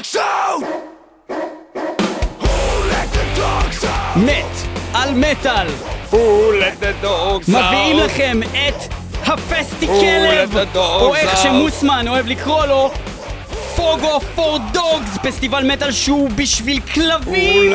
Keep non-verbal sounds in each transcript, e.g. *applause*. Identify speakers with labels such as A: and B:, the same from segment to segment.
A: dogs out!
B: מת על מטאל! מביאים לכם את
C: הפסטיקלב!
B: או איך שמוסמן אוהב לקרוא לו, פוגו פור דוגס, פסטיבל מטאל שהוא בשביל כלבים.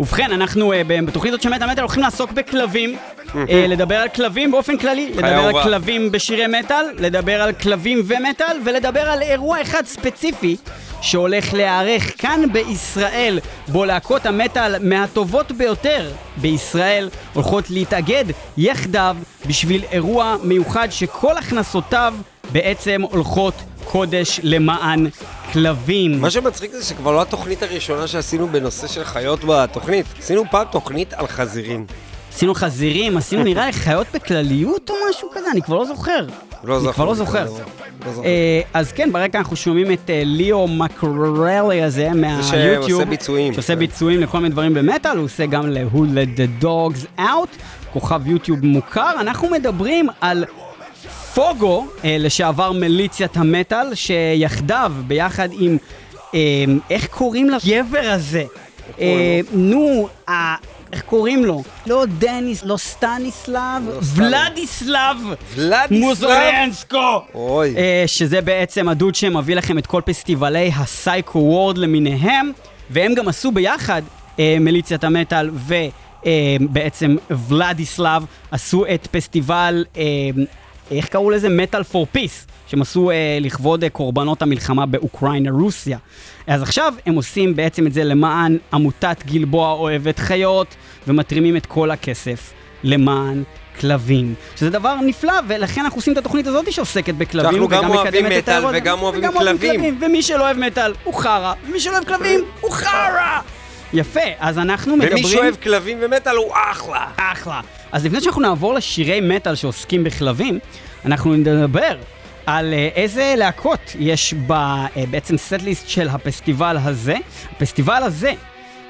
B: ובכן, אנחנו אה, בתוכנית הזאת של מטאל מטאל הולכים לעסוק בכלבים, אה, לדבר על כלבים באופן כללי, לדבר על
C: אהובה.
B: כלבים בשירי מטאל, לדבר על כלבים ומטאל, ולדבר על אירוע אחד ספציפי שהולך להיערך כאן בישראל, בו להקות המטאל מהטובות ביותר בישראל הולכות להתאגד יחדיו בשביל אירוע מיוחד שכל הכנסותיו בעצם הולכות קודש למען כלבים.
C: מה שמצחיק זה שכבר לא התוכנית הראשונה שעשינו בנושא של חיות בתוכנית. עשינו פעם תוכנית על חזירים.
B: עשינו חזירים, עשינו נראה לי חיות בכלליות או משהו כזה, אני כבר לא זוכר.
C: לא
B: אני כבר לא זוכר.
C: לא זוכר.
B: אה, אז כן, ברקע אנחנו שומעים את אה, ליאו מקרלי הזה מהיוטיוב.
C: שעושה ביצועים.
B: שעושה ביצועים לכל מיני דברים במטאל, הוא עושה גם ל-Who Let the Dogs Out, כוכב יוטיוב מוכר. אנחנו מדברים על פוגו, אה, לשעבר מיליציית המטאל, שיחדיו, ביחד עם, אה, איך קוראים לגבר הזה? אה, נו, איך קוראים לו? לא דניס, לא סטניסלב, ולדיסלב
C: ולדיסלב?
B: מוזורנסקו.
C: אוי.
B: שזה בעצם הדוד שמביא לכם את כל פסטיבלי הסייקו וורד למיניהם, והם גם עשו ביחד, מיליציית המטאל ובעצם ולדיסלב, עשו את פסטיבל, איך קראו לזה? מטאל פור פיס, שהם עשו אה, לכבוד אה, קורבנות המלחמה באוקראינה-רוסיה. אז עכשיו הם עושים בעצם את זה למען עמותת גלבוע אוהבת חיות, ומתרימים את כל הכסף למען כלבים. שזה דבר נפלא, ולכן אנחנו עושים את התוכנית הזאת שעוסקת בכלבים,
C: גם
B: וגם
C: אוהבים
B: מקדמת את
C: מטאל
B: האירוע-
C: וגם אוהבים כלבים.
B: ומי שלא אוהב מטאל הוא חרא, ומי שלא אוהב כלבים הוא חרא! יפה, אז אנחנו מדברים...
C: ומי שאוהב כלבים ומטאל הוא אחלה.
B: אחלה. אז לפני שאנחנו נעבור לשירי מטאל שעוסקים בכלבים, אנחנו נדבר על אה, איזה להקות יש אה, בעצם סט-ליסט של הפסטיבל הזה. הפסטיבל הזה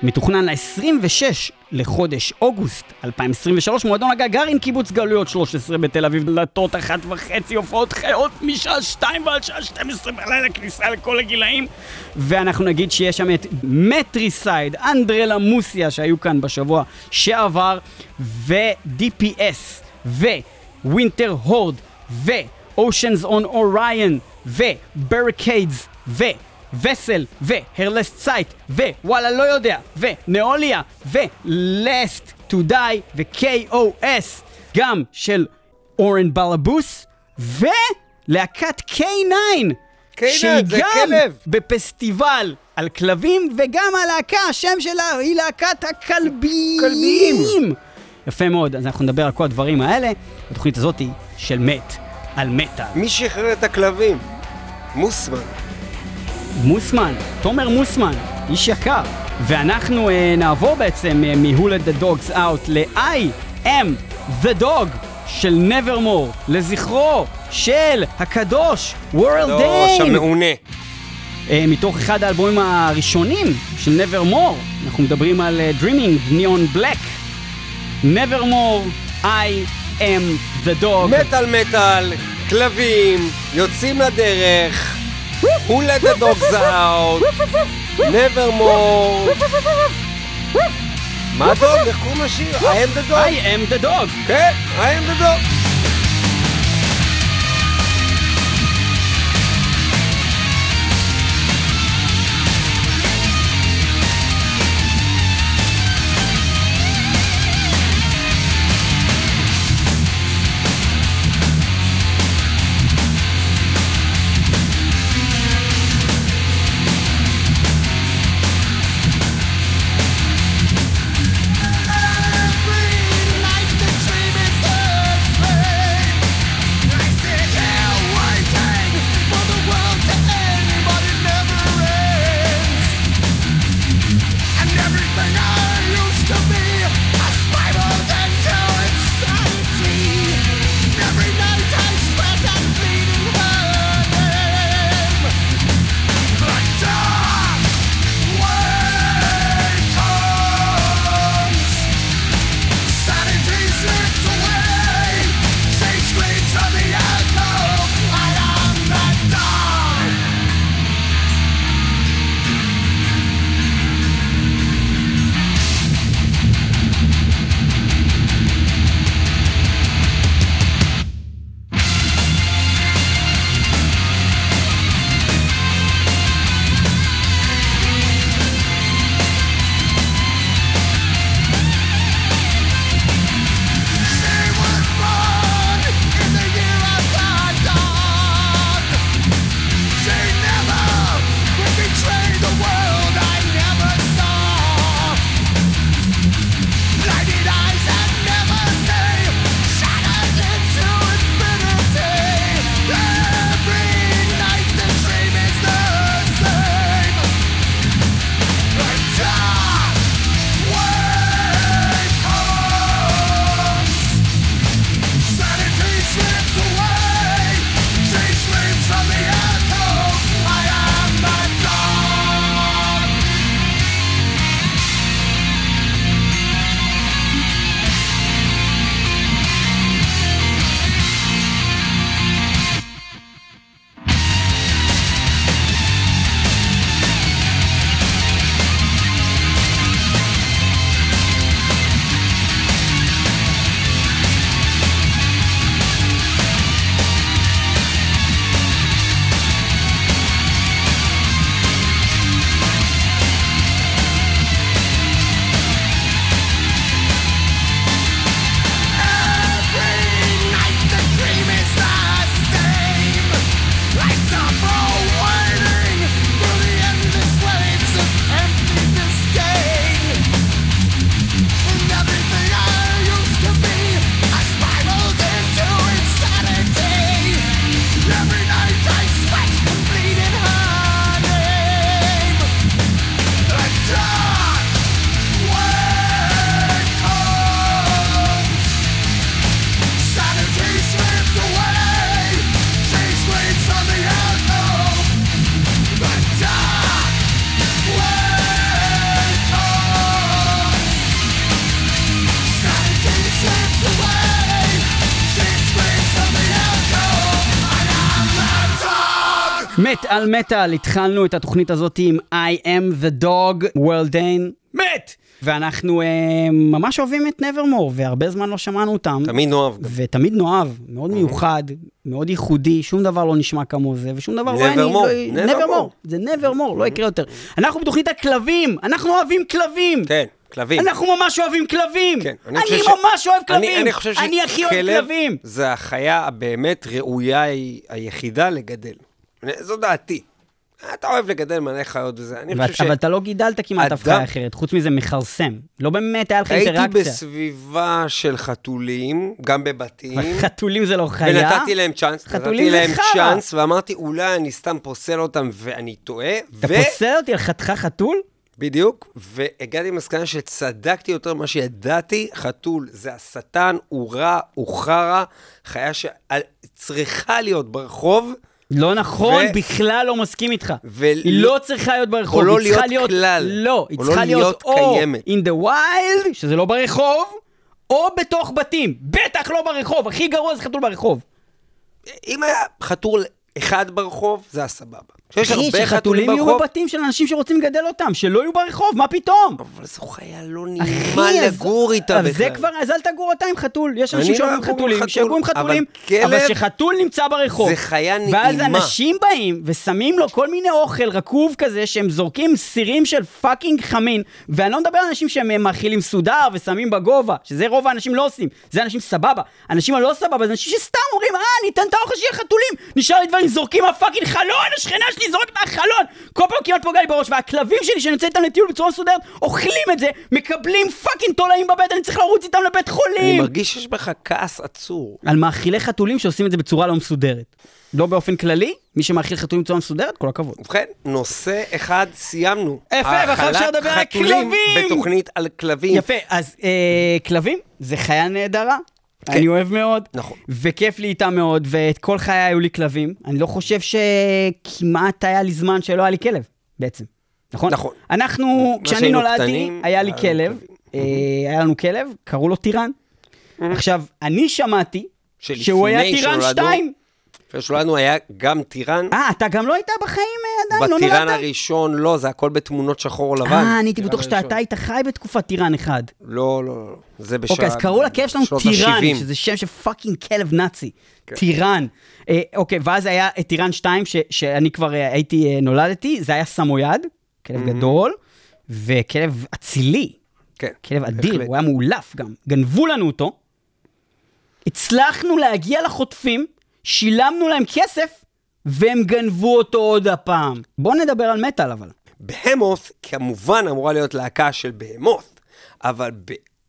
B: מתוכנן ל-26 לחודש אוגוסט 2023, מועדון הגגארין, קיבוץ גלויות 13 בתל אביב, דלתות אחת וחצי, הופעות חיות משעה 2 ועד שעה 12 בלילה, כניסה לכל הגילאים. ואנחנו נגיד שיש שם את Matricide, אנדרלמוסיה שהיו כאן בשבוע שעבר, ו-DPS, Winterhorde, ו-Oceans on Orion, ו-Barricades, ו... וסל, והרלסט סייט, ווואלה לא יודע, ונאוליה, ו-Last to Die, ו-KOS, גם של אורן בלבוס, ולהקת K9,
C: K9,
B: שהיא
C: זה
B: גם
C: כלב.
B: בפסטיבל על כלבים, וגם הלהקה, השם שלה היא להקת הכלבים.
C: כלבים.
B: יפה מאוד, אז אנחנו נדבר על כל הדברים האלה, בתוכנית הזאת של מת על מטאל.
C: מי שחרר את הכלבים? מוסמן.
B: מוסמן, תומר מוסמן, איש יקר. ואנחנו אה, נעבור בעצם אה, מ-Who Let the Dogs Out ל-I am the dog של Nevermore, לזכרו של הקדוש World
C: דוש
B: Dane,
C: המעונה.
B: אה, מתוך אחד האלבומים הראשונים של Nevermore. אנחנו מדברים על אה, Dreaming, Neon Black. Nevermore, I am the dog.
C: מטאל מטאל, כלבים, יוצאים לדרך. Who let the dogs out? never more. מה דוג? איך קוראים לשיר? I am the dog.
B: I am the dog.
C: כן, I am the dog.
B: על מטאל, התחלנו את התוכנית הזאת עם I am the dog, World Dane, מת! ואנחנו אה, ממש אוהבים את נברמור, והרבה זמן לא שמענו אותם.
C: תמיד נאהב גם.
B: ותמיד נאהב, מאוד מיוחד, מאוד ייחודי, שום דבר לא נשמע כמו זה, ושום דבר לא...
C: Nevermore,
B: לא-
C: Nevermore.
B: Nevermore, זה nevermore, לא יקרה יותר. אנחנו בתוכנית הכלבים, אנחנו אוהבים כלבים.
C: כן, כלבים.
B: אנחנו ממש אוהבים כלבים.
C: כן,
B: אני
C: חושב ש-
B: ממש אוהב
C: אני-
B: כלבים.
C: אני חושב
B: אני הכי אוהב כלבים.
C: זה החיה הבאמת ראויה היחידה לגדל. זו דעתי. אתה אוהב לגדל מלא חיות וזה, אני
B: ואת-
C: חושב ש...
B: אבל אתה לא גידלת כמעט אף חיה אחרת, חוץ מזה מכרסם. לא באמת היה לך
C: הייתי
B: אינטראקציה.
C: בסביבה של חתולים, גם בבתים.
B: חתולים זה לא חיה.
C: ונתתי להם צ'אנס, נתתי להם. צ'אנס, ואמרתי, אולי אני סתם פוסל אותם ואני טועה,
B: אתה
C: ו...
B: פוסל אותי על חתיכה חתול?
C: בדיוק, והגעתי למסקנה שצדקתי יותר ממה שידעתי, חתול זה השטן, הוא רע, הוא חרא, חיה שצריכה להיות ברחוב,
B: לא נכון,
C: ו-
B: בכלל לא מסכים איתך.
C: ול-
B: היא לא צריכה להיות ברחוב,
C: לא
B: היא צריכה
C: להיות כלל.
B: לא, היא
C: או
B: צריכה
C: לא
B: להיות
C: להיות
B: או
C: קיימת.
B: in the wild, שזה לא ברחוב, או בתוך בתים. בטח לא ברחוב, הכי גרוע זה חתול ברחוב.
C: אם היה חתול אחד ברחוב, זה היה סבבה.
B: אחי,
C: הרבה חתולים
B: שחתולים יהיו
C: ברחוב,
B: בבתים של אנשים שרוצים לגדל אותם, שלא יהיו ברחוב, מה פתאום?
C: אבל זו חיה לא נעימה לגור איתה בכלל.
B: זה כבר, אז אל תגור אתה עם חתול. יש אנשים
C: לא
B: שאוהבים חתולים,
C: חתול,
B: שיגורו עם
C: אבל
B: חתולים, אבל כשחתול נמצא ברחוב,
C: זה חיה
B: ואז
C: נעימה.
B: אנשים באים ושמים לו כל מיני אוכל רקוב כזה, שהם זורקים סירים של fucking חמין, ואני לא מדבר על אנשים שהם מאכילים מסודר ושמים בגובה, שזה רוב האנשים לא עושים, זה אנשים סבבה. אנשים הלא סבבה, זה אנשים שסתם אומרים, אה, ניתן את האוכל שיהיה חתולים, נשאר לי דברים, זורקים מה fucking חלון, השכנה שלי זורקת מהחלון, כל פעם כמעט פוגע לי בראש, והכלבים שלי שאני יוצא איתם לטיול בצורה מסודרת, אוכלים את זה, מקבלים fucking תולעים בבטן, אני צריך לרוץ איתם לבית
C: אני
B: חולים.
C: מרגיש שיש בך כעס עצור.
B: על מאכילי חתולים שעושים את זה בצורה לא מסודרת. לא באופן כללי, מי שמאכיל חתולים בצורה מסודרת, כל הכבוד.
C: ובכן, נושא אחד סיימנו.
B: יפה, ועכשיו אפשר לדבר על כלבים.
C: בתוכנית על כלבים.
B: יפה, אז אה, כלבים זה חיה נהדרה.
C: כן.
B: אני אוהב מאוד,
C: נכון.
B: וכיף לי איתה מאוד, ואת כל חיי היו לי כלבים. אני לא חושב שכמעט היה לי זמן שלא היה לי כלב, בעצם. נכון?
C: נכון.
B: אנחנו, כשאני נולדתי,
C: קטנים,
B: היה לי כלב. אה, היה לנו כלב, קראו לו טירן. עכשיו, אני שמעתי שהוא היה טירן
C: שנולדנו,
B: 2.
C: לפני שלנו היה גם טירן.
B: אה, אתה גם לא היית בחיים אה, עדיין, לא נולדת?
C: בטירן הראשון לא, זה הכל בתמונות שחור לבן.
B: אה, אני הייתי בטוח שאתה היית חי בתקופת טירן אחד.
C: לא, לא, לא. זה בשעה...
B: אוקיי, אז קראו לכלב שלנו טירן. שזה שם של fucking כלב נאצי.
C: כן.
B: טירן. אה, אוקיי, ואז היה את טירן 2, ש- שאני כבר אה, הייתי, אה, נולדתי, זה היה סמויד, כלב גדול, וכלב אצילי,
C: כן,
B: כלב אדיר. הוא היה מאולף גם. גנבו לנו אותו, הצלחנו להגיע לחוטפים, שילמנו להם כסף, והם גנבו אותו עוד הפעם. בואו נדבר על מטאל אבל.
C: בהמות, כמובן אמורה להיות להקה של בהמות, אבל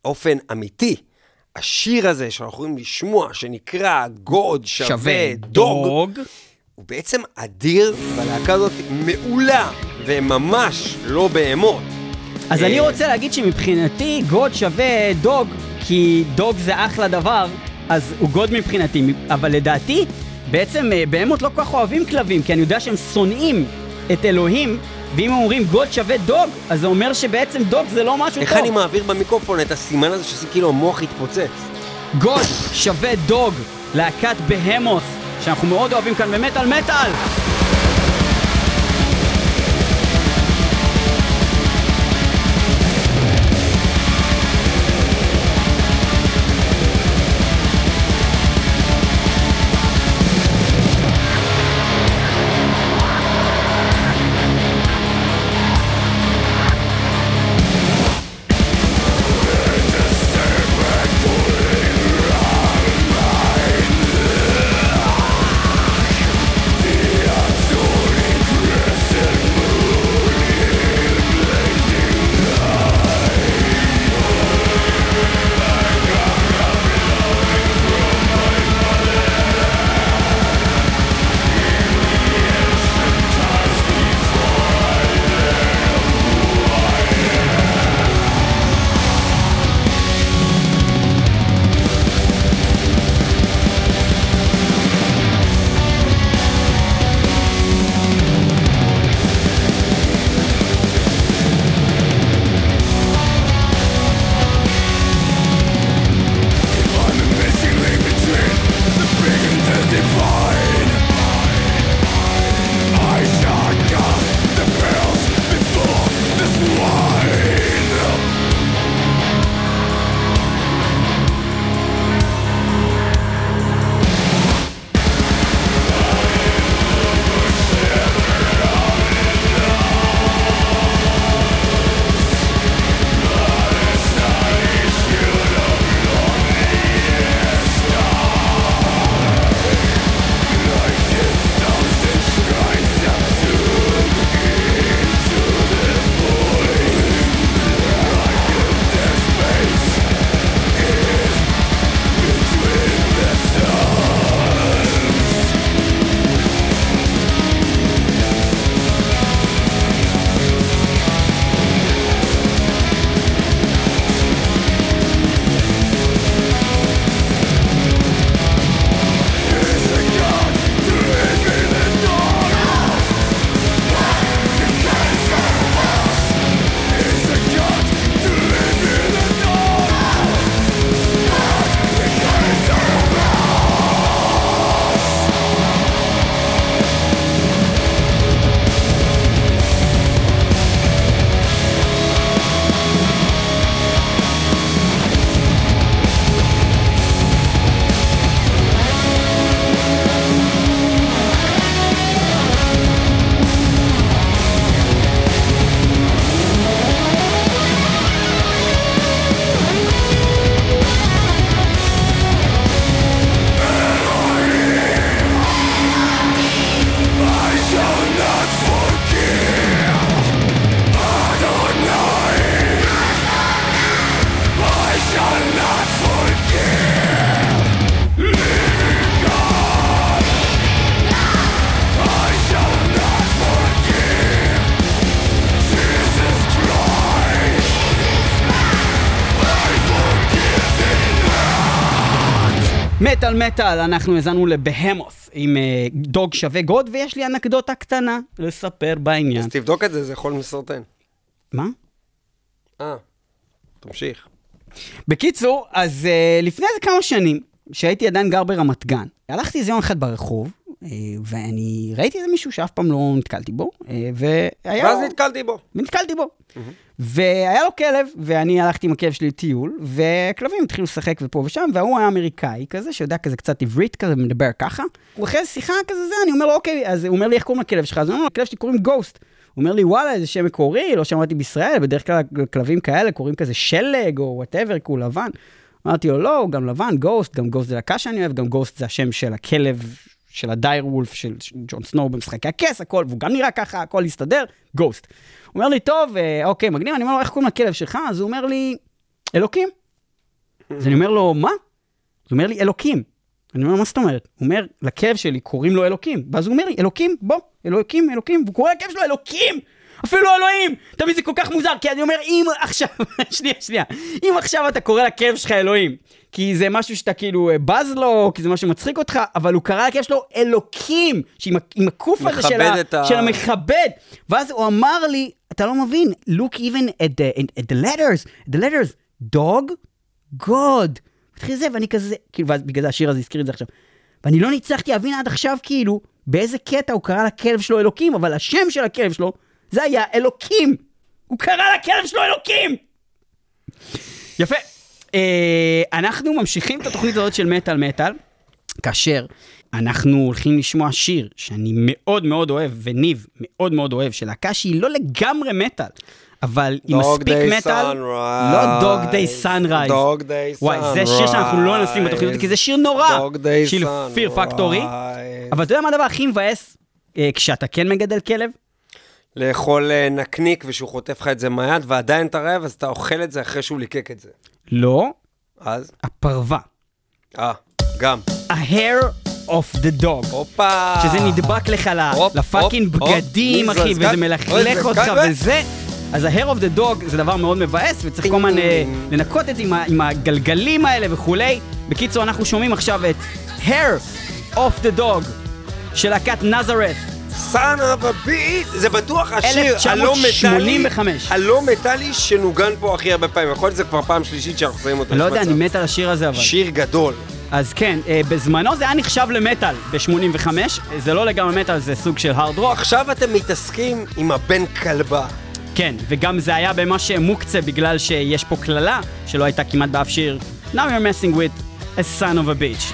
C: באופן אמיתי, השיר הזה שאנחנו יכולים לשמוע, שנקרא גוד שווה דוג, הוא בעצם אדיר, והלהקה הזאת מעולה, והם ממש לא בהמות.
B: אז
C: אה,
B: אני רוצה להגיד שמבחינתי God שווה dog, כי dog זה אחלה דבר, אז הוא God מבחינתי, אבל לדעתי, בעצם אה, בהמות לא כל כך אוהבים כלבים, כי אני יודע שהם שונאים את אלוהים, ואם אומרים God שווה dog, אז זה אומר שבעצם dog זה לא משהו
C: הכי
B: טוב.
C: אני מעביר במיקרופון את הסימן הזה שעושה כאילו המוח התפוצץ?
B: גוד שווה דוג, להקת בהמוס, שאנחנו מאוד אוהבים כאן במטאל מטאל! מטאל אנחנו האזנו לבהמוס עם אה, דוג שווה גוד, ויש לי אנקדוטה קטנה לספר בעניין.
C: אז תבדוק את זה, זה יכול מסרטן.
B: מה?
C: אה, תמשיך.
B: בקיצור, אז uh, לפני איזה כמה שנים, שהייתי עדיין גר ברמת גן, הלכתי איזה יום אחד ברחוב, ואני ראיתי איזה מישהו שאף פעם לא נתקלתי בו, uh, והיה...
C: ואז נתקלתי בו.
B: ונתקלתי בו. והיה לו כלב, ואני הלכתי עם הכלב שלי לטיול, וכלבים התחילו לשחק ופה ושם, והוא היה אמריקאי כזה, שיודע כזה קצת עברית כזה, מדבר ככה. ואחרי שיחה כזה זה, אני אומר לו, אוקיי, אז הוא אומר לי, איך קוראים לכלב שלך? אז אני אומר לו, הכלב שלי קוראים Ghost. הוא אומר לי, וואלה, איזה שם מקורי, לא שמעתי בישראל, בדרך כלל כלבים כאלה קוראים כזה שלג, או whatever, כי הוא לבן. אמרתי לו, לא, הוא גם לבן, Ghost, גם Ghost זה להקה שאני אוהב, גם Ghost זה השם של הכלב, של ה direwolf, של ג'ון סנואו במשחקי הכס, הכל, והוא גם נראה ככה, הכל יסתדר, Ghost. הוא אומר לי, טוב, אה, אוקיי, מגניב, אני אומר לו, איך קוראים לכלב שלך? אז הוא אומר לי, אלוקים. אז אני אומר לו, מה? הוא אומר לי, אלוקים. אני אומר, מה זאת אומרת? הוא אומר, לכלב שלי קוראים לו אלוקים. ואז הוא אומר לי, אלוקים, בוא, אלוקים, אלוקים, והוא קורא לכלב שלו אלוקים! אפילו אלוהים! אתה מבין, זה כל כך מוזר, כי אני אומר, אם עכשיו, *laughs* שנייה, שנייה, אם עכשיו אתה קורא לכלב שלך אלוהים, כי זה משהו שאתה כאילו אה, בז לו, כי זה משהו שמצחיק אותך, אבל הוא קרא לכלב שלו אלוקים, שעם עם הקוף הזה של, ה, של המכבד. ואז הוא אמר לי, אתה לא מבין, look even at the, at the letters, the letters, dog, God. התחיל זה, ואני כזה, כאילו, ואז בגלל זה השיר הזה הזכיר את זה עכשיו. ואני לא הצלחתי להבין עד עכשיו, כאילו, באיזה קטע הוא קרא לכלב שלו אלוקים, אבל השם של הכלב שלו, זה היה אלוקים. הוא קרא לכלב שלו אלוקים! יפה. אה, אנחנו ממשיכים את התוכנית הזאת של מטאל מטאל, כאשר אנחנו הולכים לשמוע שיר שאני מאוד מאוד אוהב, וניב מאוד מאוד אוהב, של להקה שהיא לא לגמרי מטאל, אבל היא מספיק מטאל. לא Dog Day Sunrise.
C: Dog Day
B: וואי, זה שיר שאנחנו לא נשים בתוכנית כי זה שיר נורא של. Fear Factory. אבל אתה יודע מה הדבר הכי מבאס אה, כשאתה כן מגדל כלב?
C: לאכול אה, נקניק ושהוא חוטף לך את זה מהיד, ועדיין אתה רעב, אז אתה אוכל את זה אחרי שהוא ליקק את זה.
B: לא,
C: אז?
B: הפרווה.
C: אה, גם.
B: ה-hair of the dog.
C: הופה.
B: שזה נדבק לך לפאקינג. בגדים? אחי, וזה מלכלך אותך וזה. אז ה-hair of the dog זה דבר מאוד מבאס, וצריך כל הזמן אה, לנקות את זה עם הגלגלים האלה וכולי. בקיצור, אנחנו שומעים עכשיו את hair of the dog של להקת נזרת.
C: Son of a beat, זה בטוח השיר הלא מטאלי,
B: 1985.
C: הלא מטאלי שנוגן פה הכי הרבה פעמים. יכול להיות שזה כבר פעם שלישית שאנחנו שמים אותו.
B: לא יודע. אני מת על השיר הזה אבל.
C: שיר גדול.
B: אז כן, אה, בזמנו זה היה נחשב למטאל ב-85, זה לא לגמרי מטאל, זה סוג של הארד רוק.
C: עכשיו אתם מתעסקים עם הבן כלבה.
B: כן, וגם זה היה ממש מוקצה בגלל שיש פה קללה שלא הייתה כמעט באף שיר. Now you're messing with a son of a bitch.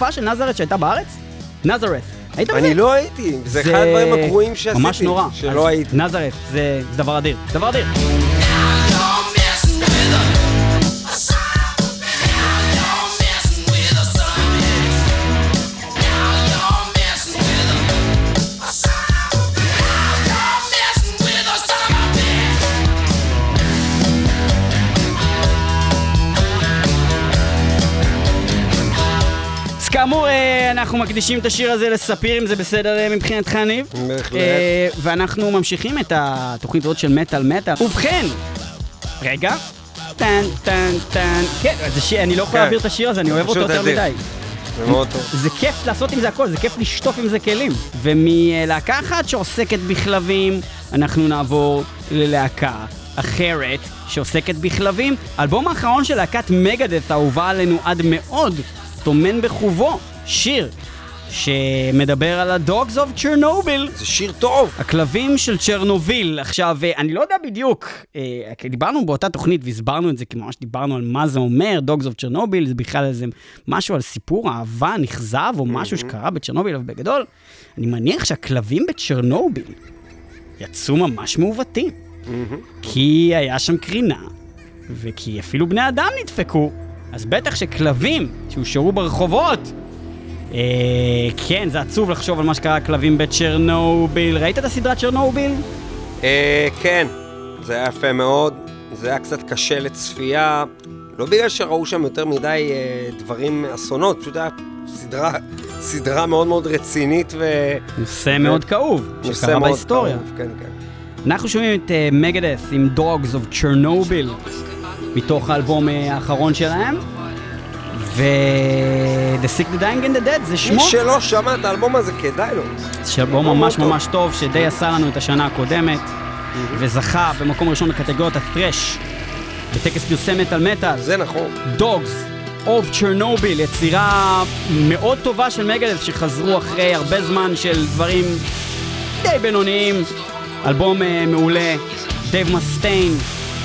B: בהופעה של נזרת שהייתה בארץ? נזרת. היית בזה?
C: אני לא הייתי, זה אחד הדברים הגרועים שעשיתי.
B: ממש נורא.
C: שלא הייתי.
B: נזרת, זה דבר אדיר. דבר אדיר. אנחנו מקדישים את השיר הזה לספיר, אם זה בסדר אה, מבחינתך, ניב.
C: בהחלט.
B: אה, ואנחנו ממשיכים את התוכנית הזאת של מטאל מטאל. ובכן, רגע. טן, טן, טן. כן, שיר, אני לא יכול
C: כן.
B: להעביר את השיר הזה, אני אוהב אותו יותר. מדי.
C: זה
B: כיף לעשות עם זה הכל, זה כיף לשטוף עם זה כלים. ומלהקה אחת שעוסקת בכלבים, אנחנו נעבור ללהקה אחרת שעוסקת בכלבים. האלבום האחרון של להקת מגדס, האהובה עלינו עד מאוד, טומן בחובו שיר שמדבר על ה-Dogs of Chernobyl.
C: זה שיר טוב.
B: הכלבים של צ'רנוביל. עכשיו, אה, אני לא יודע בדיוק, אה, דיברנו באותה תוכנית והסברנו את זה, כי ממש דיברנו על מה זה אומר, Dogs of צ'רנוביל, זה בכלל איזה משהו על סיפור אהבה נכזב, או משהו שקרה בצ'רנוביל, אבל בגדול, אני מניח שהכלבים בצ'רנוביל יצאו ממש מעוותים. כי היה שם קרינה, וכי אפילו בני אדם נדפקו, אז בטח שכלבים שהושארו ברחובות, כן, זה עצוב לחשוב על מה שקרה לכלבים בצ'רנוביל. ראית את הסדרה צ'רנוביל?
C: אה, כן, זה היה יפה מאוד. זה היה קצת קשה לצפייה, לא בגלל שראו שם יותר מדי אה, דברים, אסונות, פשוט היה סדרה, סדרה מאוד מאוד רצינית ו...
B: נושא מאוד כאוב, שקרה
C: מאוד
B: בהיסטוריה.
C: כאוב, כן, כן.
B: אנחנו שומעים את מגדס עם Dogs of Chernobyl, מתוך האלבום אה, האחרון שלהם. ו... The Sick, The Dying and The Dead זה שמו.
C: מי שלא שמע את האלבום הזה, כדאי לו.
B: זה אלבום ממש ממש טוב, שדי עשה לנו את השנה הקודמת, וזכה במקום ראשון בקטגוריית הפרש, בטקס פרסי מטאל מטאל.
C: זה נכון.
B: Dogs of Chernobyl, יצירה מאוד טובה של מגדס שחזרו אחרי הרבה זמן של דברים די בינוניים. אלבום אה, מעולה, דייב מסטיין,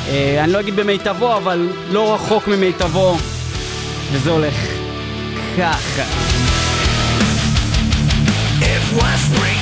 B: אה, אני לא אגיד במיטבו, אבל לא רחוק ממיטבו, וזה הולך ככה.
A: It was springtime.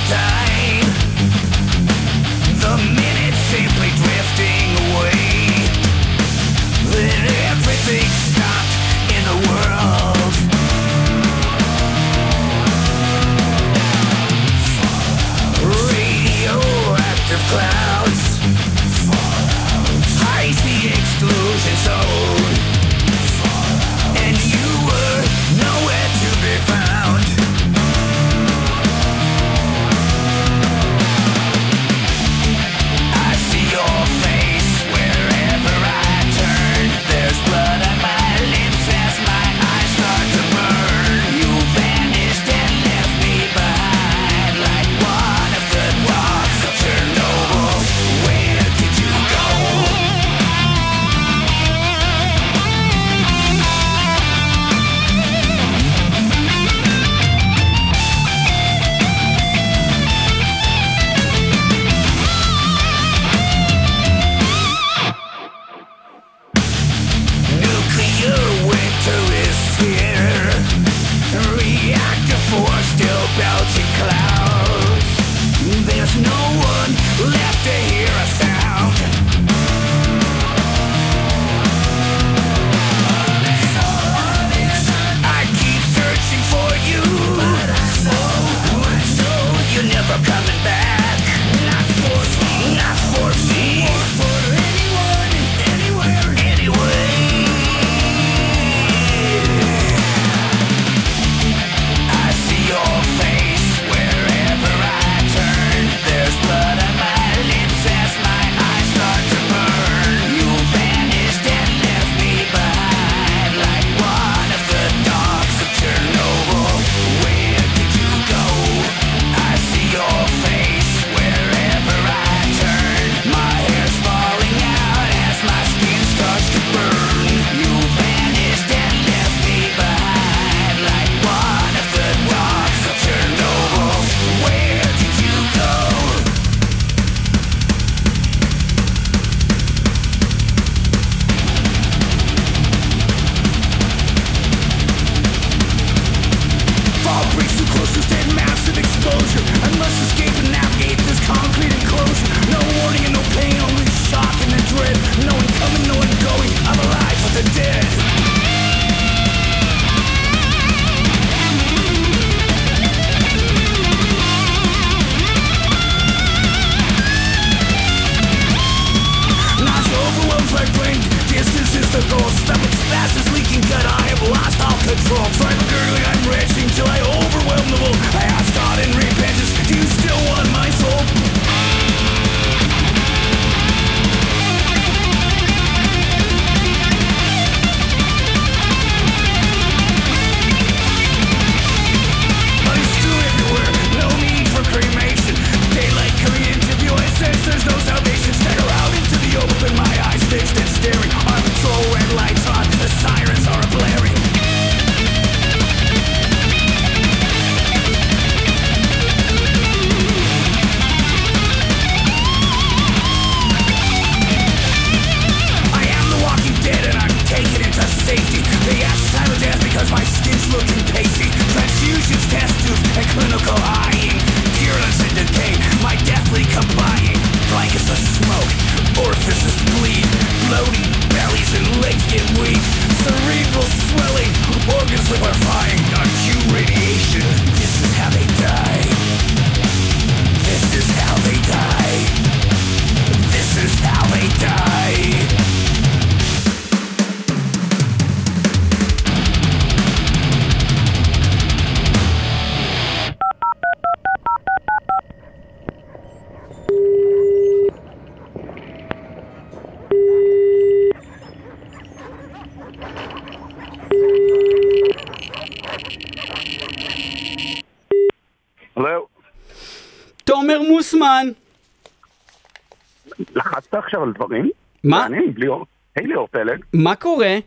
D: עכשיו על דברים?
B: מה?
D: אני, בלי אור. היי ליאור פלג,
B: מה קורה?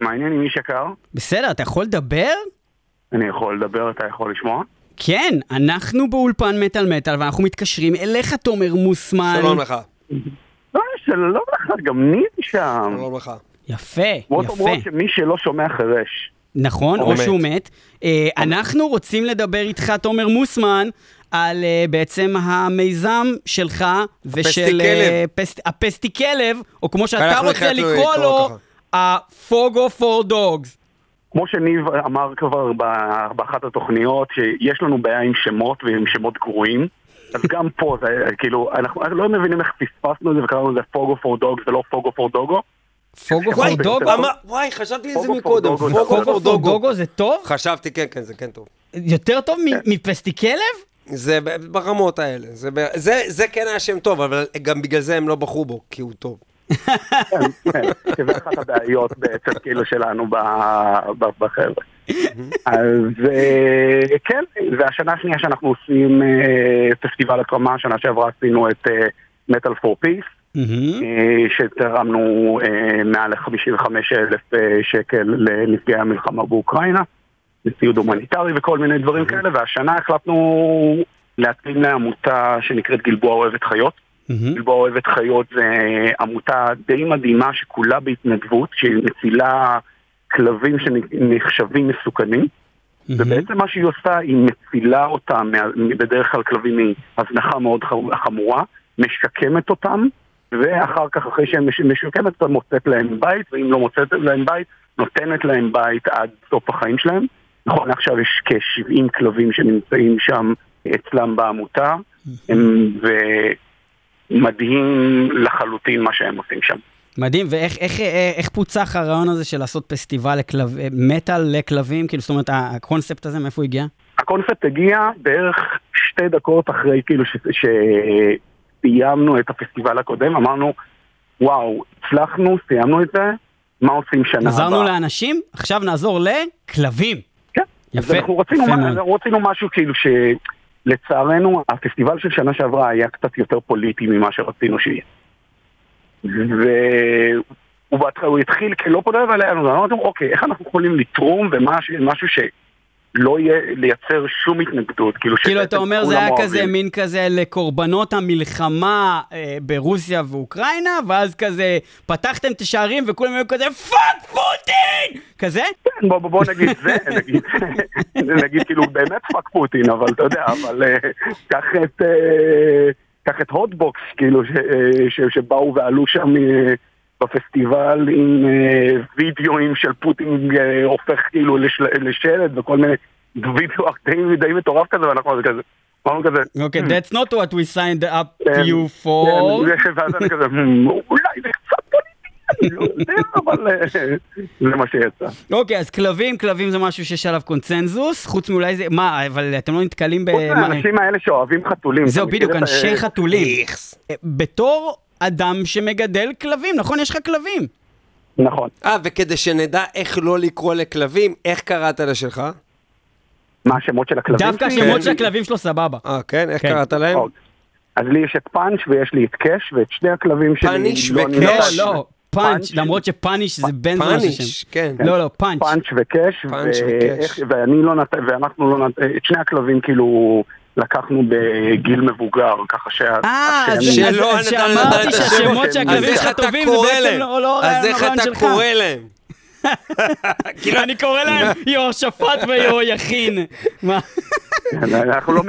D: מה העניין עם איש יקר?
B: בסדר, אתה יכול לדבר?
D: אני יכול לדבר, אתה יכול לשמוע?
B: כן, אנחנו באולפן מטאל מטאל ואנחנו מתקשרים אליך, תומר מוסמן.
C: שלום לך.
D: לא, שלום לך, גם ניב שם.
C: שלום לך.
B: יפה,
D: בוא תאמרו
B: יפה.
D: שמי שלא שומע חירש.
B: נכון,
C: או
B: או
C: מת.
B: שהוא מת. אה, אנחנו רוצים לדבר איתך, תומר מוסמן, על אה, בעצם המיזם שלך ושל... אה, פסט- הפסטי כלב, או כמו שאתה רוצה לקרוא
C: לקרוא
B: לו. ה-Fogo for Dogs.
D: כמו שניב אמר כבר באחת התוכניות, שיש לנו בעיה עם שמות ועם שמות גרועים. אז גם פה, זה כאילו, אנחנו לא מבינים איך פספסנו את זה וקראנו לזה פוגו פור דוג ולא פוגו פור דוגו.
B: פוגו פור דוגו?
C: וואי, חשבתי על זה מקודם.
D: פור
C: פוגו פור
B: פור
C: דוגו.
B: זה טוב?
C: חשבתי, כן, כן, זה כן טוב.
B: יותר טוב
D: כן.
C: זה ברמות האלה. זה זה זה כן היה שם טוב, אבל גם בגלל זה הם לא בחרו בו, כי הוא טוב.
D: כן, כן, שזה אחת הבעיות בעצם כאילו שלנו בחבר'ה. אז אה, כן, זה השנה השנייה שאנחנו עושים אה, פסטיבל הקרמה, שנה שעברה עשינו את מטאל פור פיס. שתרמנו אה, מעל ל-55 אלף שקל לנפגעי המלחמה באוקראינה, לציוד הומניטרי וכל מיני דברים כאלה, והשנה החלטנו להתאים לעמותה שנקראת גלבוע אוהבת חיות. גלבוע אוהבת חיות זה עמותה די מדהימה שכולה בהתנדבות, שהיא מצילה כלבים שנחשבים מסוכנים. ובעצם מה שהיא עושה, היא מצילה אותם, בדרך כלל כלבים מהזנחה מאוד חמורה, משקמת אותם, ואחר כך, אחרי מש- משוקמת אותם, מוצאת להם בית, ואם לא מוצאת להם בית, נותנת להם בית עד סוף החיים שלהם. נכון לעכשיו יש כ-70 כלבים שנמצאים שם אצלם בעמותה, הם, ומדהים לחלוטין מה שהם עושים שם.
B: מדהים, ואיך איך, איך, איך פוצח הרעיון הזה של לעשות פסטיבל לכלב, אה, מטאל לכלבים? כאילו, זאת אומרת, הקונספט הזה, מאיפה הוא הגיע?
D: הקונספט הגיע בערך שתי דקות אחרי כאילו שסיימנו את הפסטיבל הקודם, אמרנו, וואו, הצלחנו, סיימנו את זה, מה עושים שנה הבאה?
B: עזרנו לאנשים, עכשיו נעזור לכלבים. יפה,
D: אנחנו רצינו,
B: יפה מאוד.
D: אנחנו רצינו משהו כאילו שלצערנו הפסטיבל של שנה שעברה היה קצת יותר פוליטי ממה שרצינו שיהיה. והוא הוא התחיל כלא פונה עלינו, ואמרנו, אוקיי, איך אנחנו יכולים לתרום במשהו משהו שלא יהיה, לייצר שום התנגדות, כאילו
B: כאילו, אתה אומר, זה היה
D: אוהבים.
B: כזה מין כזה לקורבנות המלחמה אה, ברוסיה ואוקראינה, ואז כזה פתחתם את השערים וכולם היו כזה fuck פוטין! כזה?
D: כן, בוא, בוא, בוא נגיד זה, נגיד, נגיד כאילו באמת fuck פוטין, אבל אתה יודע, אבל אה, קח את, אה, קח את הוטבוקס, כאילו, ש, אה, ש, שבאו ועלו שם אה, בפסטיבל עם אה, וידאוים של פוטין אה, הופך כאילו לשל, לשלד וכל מיני וידאו *laughs* די, די מטורף כזה, ואנחנו כזה, אמרנו כזה,
B: אוקיי, that's not what we signed up
D: כן,
B: you for.
D: כן, *laughs* ואז אני כזה, "Hmm, אולי זה קצת פוליטי, אני לא יודע, *laughs* אבל אה, זה מה שיצא.
B: אוקיי, אז כלבים, כלבים זה משהו שיש עליו קונצנזוס, חוץ מאולי זה, מה, אבל אתם לא נתקלים ב...
D: חוץ
B: מה-
D: מהאנשים האלה שאוהבים חתולים.
B: זהו, בדיוק, אנשי חתולים. בתור אדם שמגדל כלבים, נכון? יש לך כלבים.
D: נכון.
C: אה, וכדי שנדע איך לא לקרוא לכלבים, איך קראת לשלך?
D: מה השמות של הכלבים
B: דווקא? השמות
C: כן.
B: של הכלבים שלו סבבה.
C: אה, כן? איך
B: כן.
C: קראת להם?
D: אוקיי. אז לי יש את פאנץ' ויש לי את קאש, ואת שני הכלבים שלי...
C: פאניש
D: לא
C: וקאש?
B: לא,
D: נתתי.
B: לא, פאנץ'. למרות שפאניש זה בן זונה של
C: פאניש,
B: שם.
C: כן.
B: לא, לא, פאנץ'.
D: פאנץ' וקאש, ואני לא נת... ואנחנו לא נת... את שני הכלבים כאילו לקחנו בגיל מבוגר, ככה שה...
B: אה, אז שאמרתי
C: לדעת את
B: שהשמות. שהכלבים שלך טובים, זה בעצם
C: להם?
B: לא לא
C: אז איך אתה
B: שלך.
C: קורא להם? *laughs*
B: כאילו, אני קורא להם *laughs* יו שפט ויו יכין. מה?
D: אנחנו לא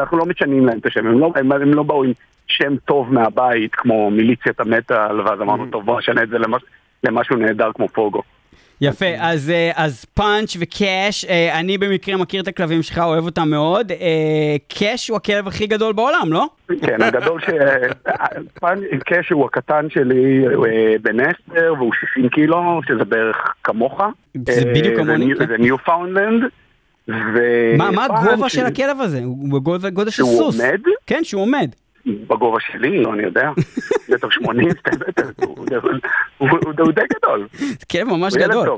D: אנחנו לא משנים להם את השם, הם לא- לא באו עם שם טוב מהבית, כמו מיליציית המטאל, ואז
B: Mm.
D: אמרנו, טוב, בוא נשנה את זה למש- למשהו נהדר כמו פוגו.
B: יפה, אז, אה, אז פאנץ' וקאש, אה, אני במקרה מכיר את הכלבים שלך, אוהב אותם מאוד. אה, קאש הוא הכלב הכי גדול בעולם, לא?
D: כן, הגדול ש... *laughs* קאש הוא הקטן שלי בן 10 והוא 60 קילו, שזה בערך כמוך.
B: זה בדיוק כמוני, כן.
D: זה ניופאונדלנד.
B: מה, מה הגובה של הכלב הזה? הוא בגובה גודל של
D: שהוא
B: סוס.
D: עומד?
B: כן, שהוא עומד.
D: בגובה שלי, לא, אני יודע. *laughs* מטר שמונים, הוא- די גדול.
B: כלב ממש גדול.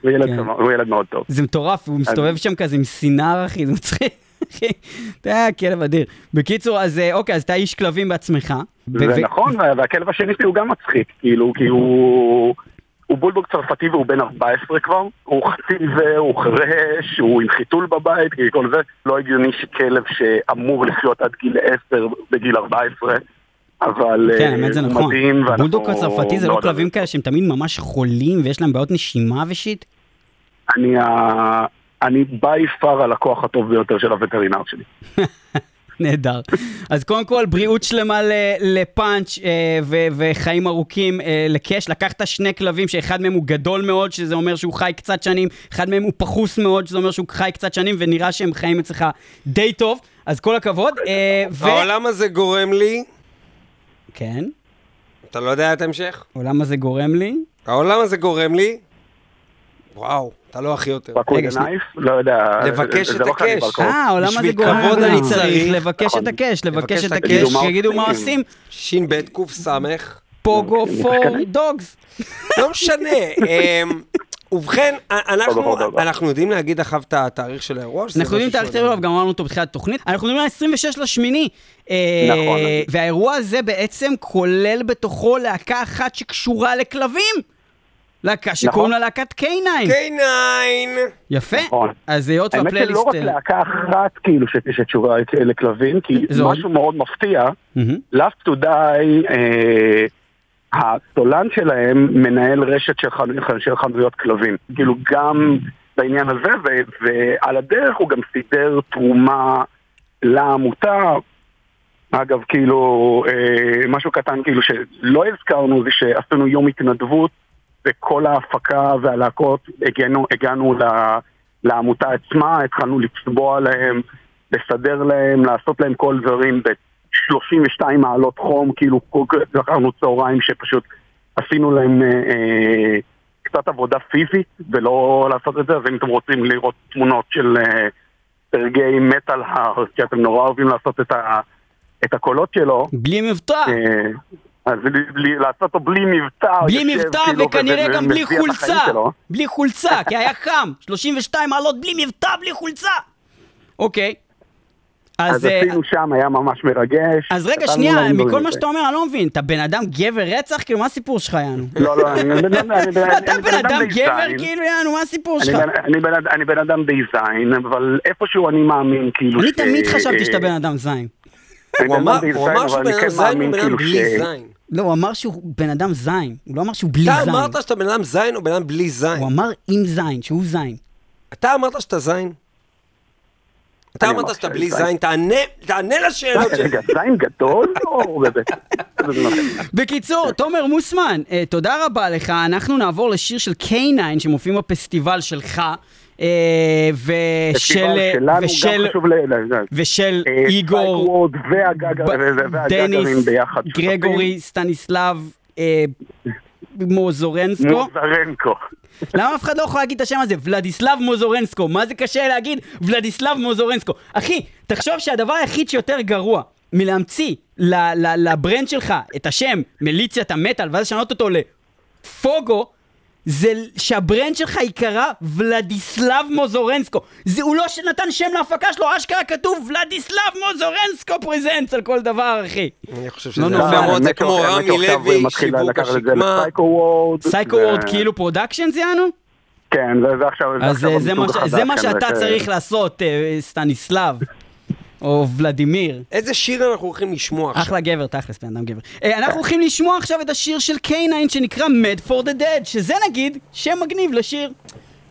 D: הוא ילד
B: כן.
D: טוב, הוא ילד מאוד טוב.
B: זה מטורף, הוא מסתובב שם כזה עם סינר, אחי, זה מצחיק. *laughs* אתה כלב אדיר. בקיצור, אז אה, אוקיי, אז אתה איש כלבים בעצמך.
D: זה נכון, וה- והכלב השני שלי הוא גם מצחיק, כאילו, כי הוא... הוא בולדוג צרפתי והוא בן 14 כבר, הוא חצי עיוור, הוא חירש, הוא עם חיתול בבית, כי כל זה לא הגיוני שכלב שאמור לחיות עד גיל 10 בגיל 14, אבל
B: כן,
D: אה,
B: האמת זה נכון.
D: מדהים, ואנחנו...
B: בולדוג הצרפתי זה לא כלבים. כאלה שהם תמיד ממש חולים ויש להם בעיות נשימה ושיט?
D: אני ה- אני בי פאר הלקוח הטוב ביותר של הווטרינר שלי. *laughs*
B: נהדר. אז קודם כל, בריאות שלמה לפאנץ' אה, ו- וחיים ארוכים אה, לקאש. לקחת שני כלבים שאחד מהם הוא גדול מאוד, שזה אומר שהוא חי קצת שנים, אחד מהם הוא פחוס מאוד, שזה אומר שהוא חי קצת שנים, ונראה שהם חיים אצלך די טוב, אז כל הכבוד. אה.
C: העולם הזה גורם לי,
B: כן,
C: אתה לא יודע את ההמשך?
B: העולם הזה גורם לי.
C: העולם הזה גורם לי, וואו, אתה לא הכי יותר.
B: שנייה.
D: נייף? לא יודע.
C: לבקש את
D: לא
C: הקש.
B: אה, העולם הזה
C: בשביל
B: גורם
C: אני
B: צריך. לבקש
D: נכון.
B: את הקאש, לבקש
C: לבקש
B: את
C: את
B: הקאש,
C: הקש.
B: שיגידו מה
D: עושים.
C: ש"ב קס"מ,
B: פוגו *laughs* פור. דוגס.
C: לא משנה. אמ, ובכן, אנחנו. אנחנו יודעים להגיד אחריו את התאריך של האירוע?
B: אנחנו יודעים
C: משהו
B: תאריך
C: שעוד-
B: תאריך, גם אמרנו אותו בתחילת התוכנית. אנחנו מדברים על 26 לשמיני. אה,
D: נכון.
B: והאירוע הזה בעצם כולל בתוכו להקה אחת שקשורה לכלבים. להקה שקוראים לה להקת K9.
C: K9!
B: יפה.
D: נכון.
B: אז היות
D: האמת
B: והפלייליסט...
D: שלא רק
B: אה,
D: להקה אחת כאילו ש- שתשובה לכלבים, כי? משהו מאוד מפתיע. Last to Die, אה, הסולן שלהם מנהל רשת של, חנ... של חנויות כלבים. כאילו גם בעניין הזה. ועל הדרך הוא גם סידר תרומה לעמותה. אגב, כאילו, אה, משהו קטן כאילו שלא הזכרנו זה שעשינו יום התנדבות וכל ההפקה והלהקות הגענו, הגענו ל, לעמותה עצמה, התחלנו לצבוע להם, לסדר להם, לעשות להם כל דברים ב-32 מעלות חום, כאילו לקחנו צהריים שפשוט עשינו להם אה, אה, קצת עבודה פיזית ולא לעשות את זה, אז אם אתם רוצים לראות תמונות של אה, סרגי מטאל הארט, כי אתם נורא אוהבים לעשות את, ה, את הקולות שלו,
B: בלי מבטא.
D: אה, אז בלי, בלי, לעשות אותו בלי מבטא,
B: בלי מבטא
D: כאילו
B: וכנראה גם בלי חולצה. בלי חולצה, כי היה חם. *laughs* 32 מעלות בלי מבטא, בלי חולצה. אוקיי. אז...
D: אז
B: אה,
D: עשינו שם, היה ממש מרגש.
B: אז רגע, שנייה, מכל. מה שאתה אומר, אני לא מבין. אתה בן אדם גבר רצח? כאילו, מה הסיפור שלך, יענו? *laughs*
D: לא, לא, אני *laughs* בן אדם...
B: אתה בן אדם גבר. כאילו, יענו, מה הסיפור שלך?
D: אני בן אדם די זין, אבל איפשהו אני מאמין כאילו
B: אני תמיד חשבתי שאתה בן אדם זין.
C: הוא אמר
D: אדם
C: שהוא בן אדם
D: כן
C: זין, הוא בן אדם
D: כאילו
C: בלי זין.
B: לא, הוא אמר שהוא בן אדם זין. הוא לא אמר שהוא בלי
C: אתה
B: זין.
C: אמרת שאתה בן אדם זין או בן אדם בלי זין?
B: הוא אמר עם זין, שהוא זין.
C: אתה אמרת שאתה זין? אתה אמרת שאתה בלי
D: זין.
C: תענה, תענה לשאלות שלי.
D: רגע, זין גדול או.
B: בקיצור, תומר מוסמן, אה, תודה רבה לך. אנחנו נעבור לשיר של K9 שמופיעים בפסטיבל שלך, ושל... אה, ושל...
D: גם חשוב ל... ל-
B: ושל
D: אה,
B: איגור,
D: והגגרים
B: דניס. גרגורי, סטניסלב, אה, מוזורנסקו. למה אף אחד לא יכול להגיד את השם הזה? ולדיסלב מוזורנסקו. מה זה קשה להגיד? ולדיסלב מוזורנסקו. אחי, תחשוב שהדבר היחיד שיותר גרוע מלהמציא לברנד שלך את השם מיליציית המטאל ואז לשנות אותו לפוגו, זה שה brand שלך ייקרא ולדיסלב מוזורנסקו. זה, הוא לא נתן שם להפקה שלו, אשכרה כתוב ולדיסלב מוזורנסקו presents על כל דבר, אחי.
C: אני חושב
B: לא
C: שזה
B: נורא.
C: יפה מאוד, זה
D: האמת
C: כמו רמי לוי,
D: מתחיל
C: שיווק
D: לקחת את זה
C: השקמה.
D: Psycho
B: Ward כאילו productions יענו?
D: כן, זה זה עכשיו...
B: אז אה, זה מה זה
D: כן,
B: שאתה
D: זה-
B: צריך לעשות, אה, סטניסלב. או ולדימיר.
C: איזה שיר אנחנו הולכים לשמוע עכשיו?
B: אחלה גבר, תכלס, בן אדם גבר. אה, אנחנו הולכים לשמוע עכשיו את השיר של K9 שנקרא Mad for the Dead, שזה נגיד שם מגניב לשיר.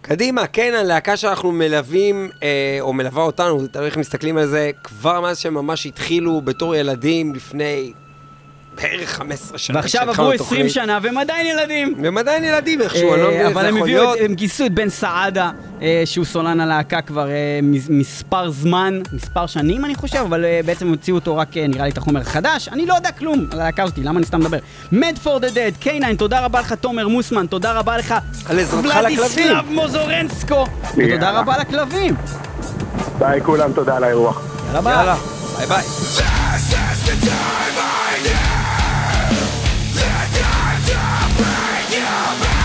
C: קדימה, כן, הלהקה שאנחנו מלווים, אה, או מלווה אותנו, תלוי איך מסתכלים על זה, כבר מאז שהם ממש התחילו בתור ילדים לפני בערך 15 שנה.
B: ועכשיו עברו
C: את
B: 20
C: התוכנית.
B: שנה והם עדיין ילדים.
C: והם עדיין ילדים איכשהו, אני לא מבין
B: אה, אבל
C: זה
B: הם
C: יכול
B: הביאו,
C: להיות.
B: את- הם גייסו את בן סעדה, אה, שהוא סולן הלהקה כבר אה, מס- מספר זמן, מספר שנים אני חושב, אבל בעצם הוציאו אותו רק, אה, נראה לי, את החומר החדש. אני לא יודע כלום על הלהקה הזאתי, למה אני סתם מדבר? Mad for the Dead, K9, תודה רבה לך, תומר מוסמן, תודה רבה לך,
C: על עזרתך לכלבים.
B: ולדיסלב מוזורנסקו, ותודה. רבה לכלבים.
D: ביי כולם, תודה על האירוח.
B: יאללה ביי.
C: ביי ביי. Yeah.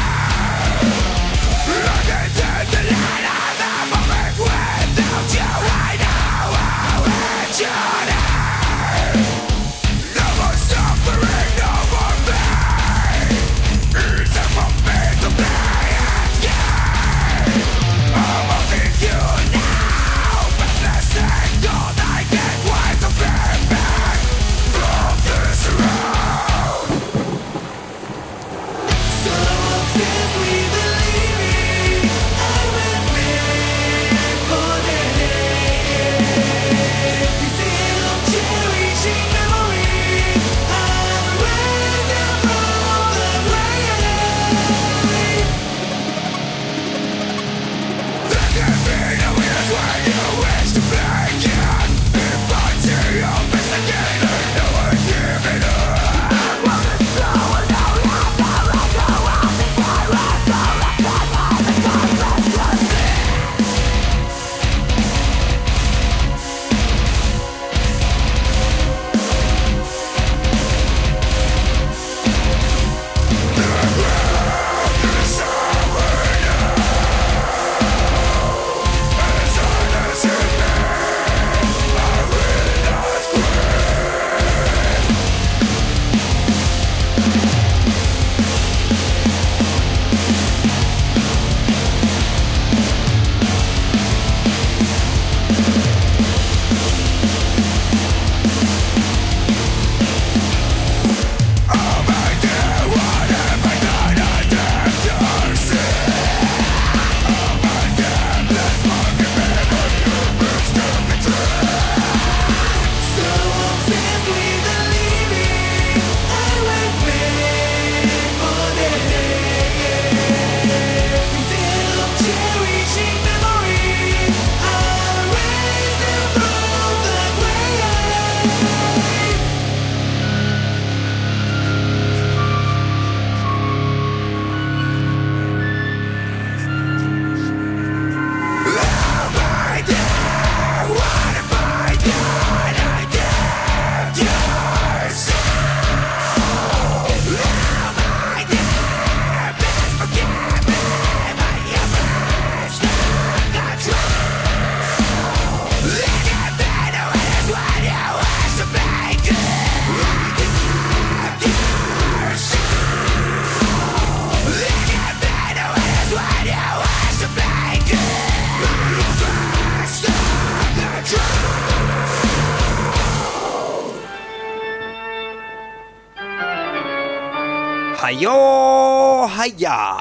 C: היה.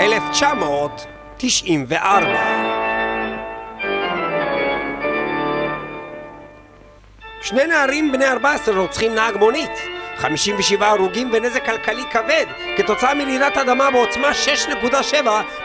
C: 1994 שני נערים בני 14 רוצחים נהג מונית. 57 הרוגים ונזק כלכלי כבד. כתוצאה מרעידת אדמה בעוצמה 6.7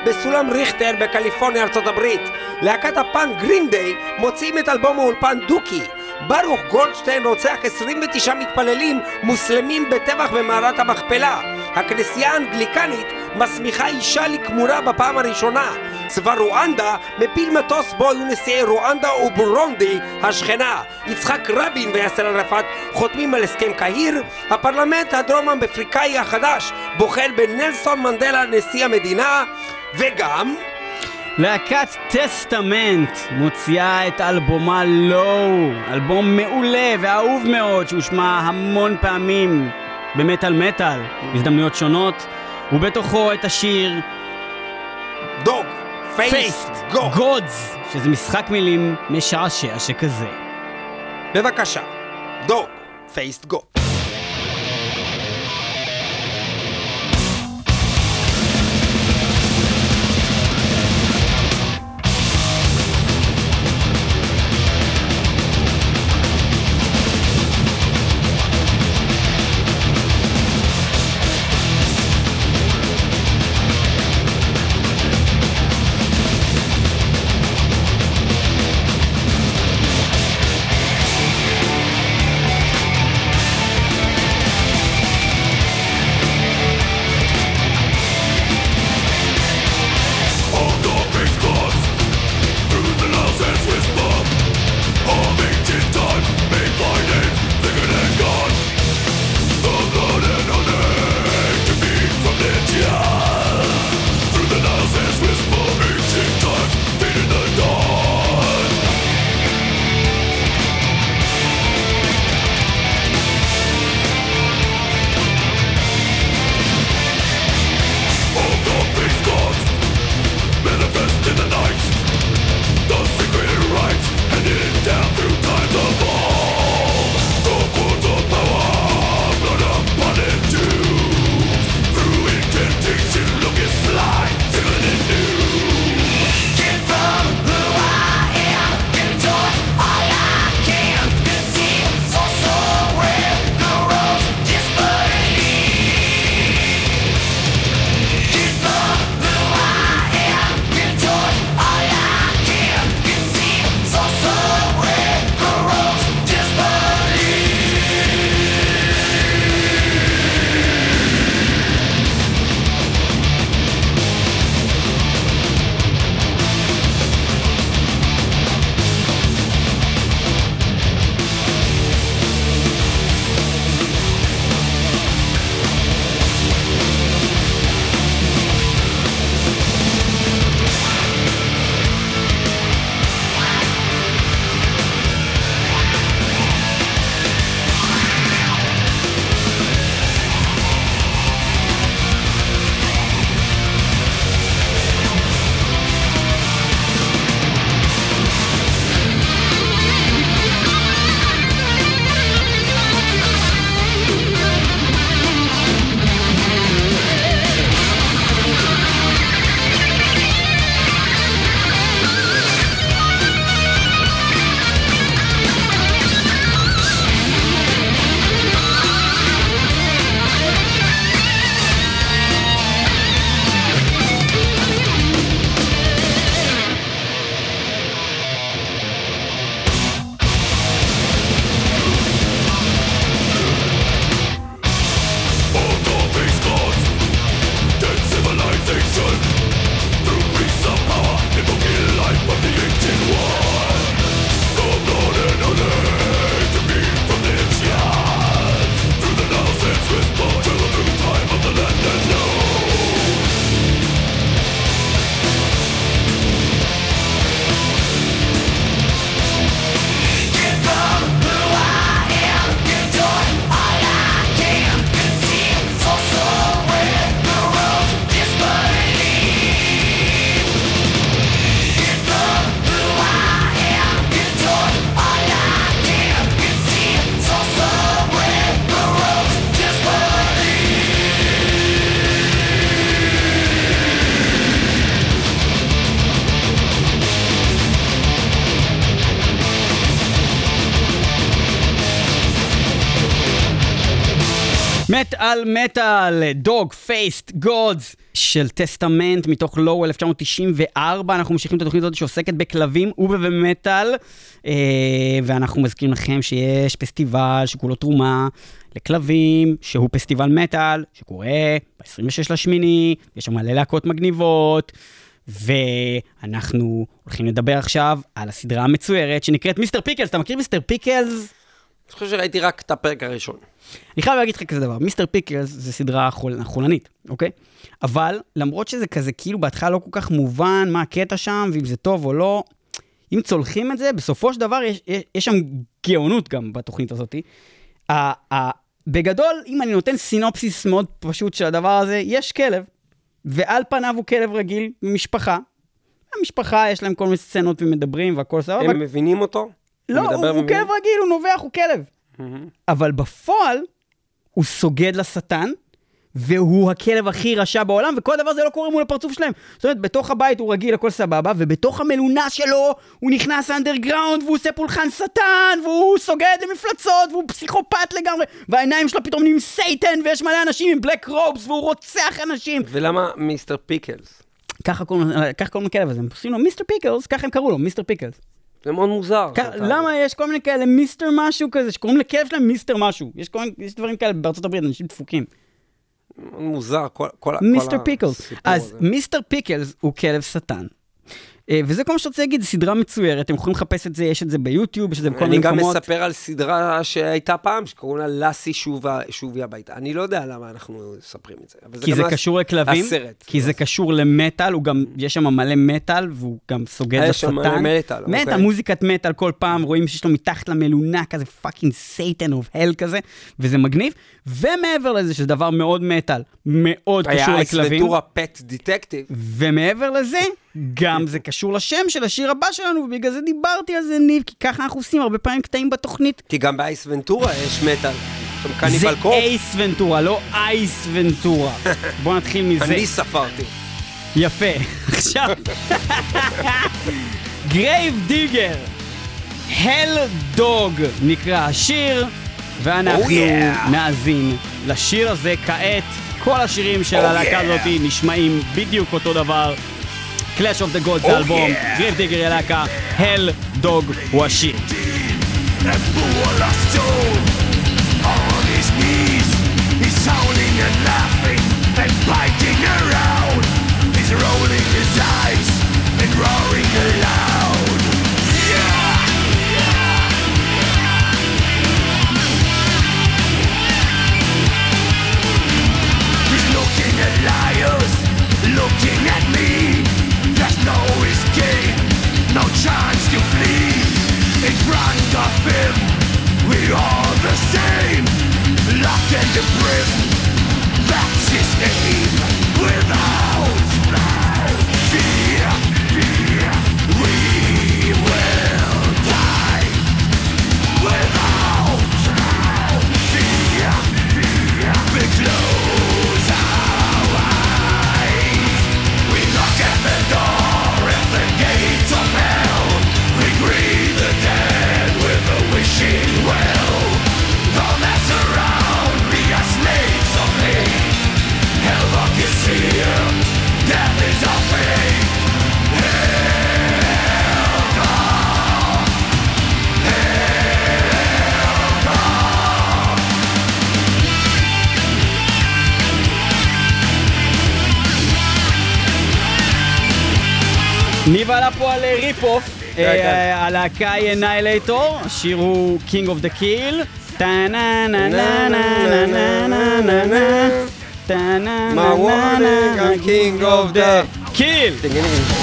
C: בסולם ריכטר בקליפורניה ארצות הברית. להקת הפאנק גרין דיי מוציאים את אלבום האולפן דוקי ברוך גולדשטיין רוצח 29 מתפללים מוסלמים בטבח במערת המכפלה. הכנסייה האנגליקנית מסמיכה אישה לכמורה בפעם הראשונה. צבא רואנדה מפיל מטוס בו היו נשיאי רואנדה ובורונדי השכנה. יצחק רבין ויאסר ערפאת חותמים על הסכם קהיר. הפרלמנט הדרום אפריקאי החדש בוחר בנלסון מנדלה נשיא המדינה. וגם
B: להקת Testament מוציאה את אלבומה Low, אלבום מעולה ואהוב מאוד שהושמע המון פעמים במת על מטאל, הזדמנויות שונות, ובתוכו את השיר
C: Dog Faced
B: Faced
C: Go
B: Gods, שזה משחק מילים משעשע שכזה.
C: בבקשה Dog Faced
A: Go
B: מטאל, Dog Faced Gods של Testament מתוך Low 1994. אנחנו ממשיכים את התוכנית הזאת שעוסקת בכלבים ובמטאל, אה, ואנחנו מזכירים לכם שיש פסטיבל שכולו תרומה לכלבים, שהוא פסטיבל מטאל, שקורה ב-26 לשמיני, יש שם מלא להקות מגניבות. ואנחנו הולכים לדבר עכשיו על הסדרה המצוירת שנקראת Mister Pickles. אתה מכיר Mister Pickles?
C: אני חושב שראיתי רק את הפרק הראשון.
B: אני חייב להגיד לך כזה דבר, מיסטר פיקלס זה סדרה חול, חולנית, אוקיי? אבל למרות שזה כזה כאילו בהתחלה לא כל כך מובן מה הקטע שם, ואם זה טוב או לא, אם צולחים את זה, בסופו של דבר יש, יש, יש שם גאונות גם בתוכנית הזאת. ה, ה, בגדול, אם אני נותן סינופסיס מאוד פשוט של הדבר הזה, יש כלב, ועל פניו הוא כלב רגיל ממשפחה. המשפחה, יש להם כל מיני סצנות ומדברים והכל סבבה.
C: הם מבינים אותו?
B: לא,
C: הוא
B: הוא, הוא? כלב רגיל, הוא נובח, הוא כלב. אבל בפועל, הוא סוגד לשטן, והוא הכלב הכי רשע בעולם, וכל דבר זה לא קורה מול הפרצוף שלהם. זאת אומרת, בתוך הבית הוא רגיל, הכל סבבה, ובתוך המלונה שלו הוא נכנס אנדרגראונד, והוא עושה פולחן שטן, והוא סוגד למפלצות, והוא פסיכופת לגמרי, והעיניים שלו פתאום נהיים Satan, ויש מלא אנשים עם black robes, והוא רוצח אנשים.
C: ולמה Mister Pickles?
B: ככה קוראים לכלב הזה, הם עושים לו Mister Pickles, ככה הם קראו לו, Mister Pickles.
C: זה מאוד מוזר.
B: כ- למה יש כל מיני כאלה mister משהו כזה, שקוראים לכלב שלהם mister משהו. יש, כל, יש דברים כאלה בארצות הברית, אנשים דפוקים.
C: מוזר, כל כל- כל
B: Mister Pickles.
C: הסיפור
B: אז
C: הזה.
B: Mister Pickles הוא כלב שטן. אה, וזה כל מה שרציתי להגיד, סדרה מצוירת, אתם יכולים לחפש את זה, יש את זה ביוטיוב, יש את זה בכל
C: אני
B: מיני
C: גם
B: מקומות.
C: מספר על סדרה שהייתה פעם, שקראו לה לאסי שובי הביתה. אני לא יודע למה אנחנו מספרים את זה.
B: כי
C: גם
B: זה קשור לכלבים,
C: הסרט.
B: כי זה קשור למטאל, הוא גם, יש שם מלא מטאל, והוא גם סוגד
C: היה
B: לשטן.
C: שם מלא מטאל,
B: מטאל,
C: אוקיי.
B: מוזיקת מטאל כל פעם, רואים שיש לו מתחת למלונה כזה fucking Satan of hell כזה, וזה מגניב. ומעבר לזה, שזה דבר מאוד מטאל, מאוד קשור
C: היה Ace
B: לכלבים.
C: Pet Detective.
B: ומעבר לזה, גם זה קשור לשם של השיר הבא שלנו, ובגלל זה דיברתי על זה, ניב, כי ככה אנחנו עושים הרבה פעמים קטעים בתוכנית.
C: כי גם ב Ace Ventura יש מטאל.
B: זה. Ace Ventura, לא Ace Ventura. *laughs* בוא נתחיל מזה.
C: אני ספרתי.
B: יפה. *laughs* עכשיו, Grave Digger, Hell Dog נקרא השיר, ואנחנו
C: Oh yeah.
B: נאזין לשיר הזה כעת. כל השירים של
C: Oh
B: הלהקה
C: yeah.
B: הזאת נשמעים בדיוק אותו דבר. Clash of the Gods זה
C: Oh
B: אלבום,
C: yeah.
B: Grave Digger היא הלהקה, Hell Dog הוא השיר.
A: and full of stone on his knees. He's howling and laughing and biting around. He's rolling his eyes and roaring aloud. Chance to flee. In front of him, we are the same. Locked into prison, that's his aim. Without fear, fear,
B: ניב עלה פה על rip-off,
C: כן, כן.
B: הלהקה היא Annihilator, השיר הוא King of the Kill.
C: My warning, I'm king of the-
B: Kill!
A: Pain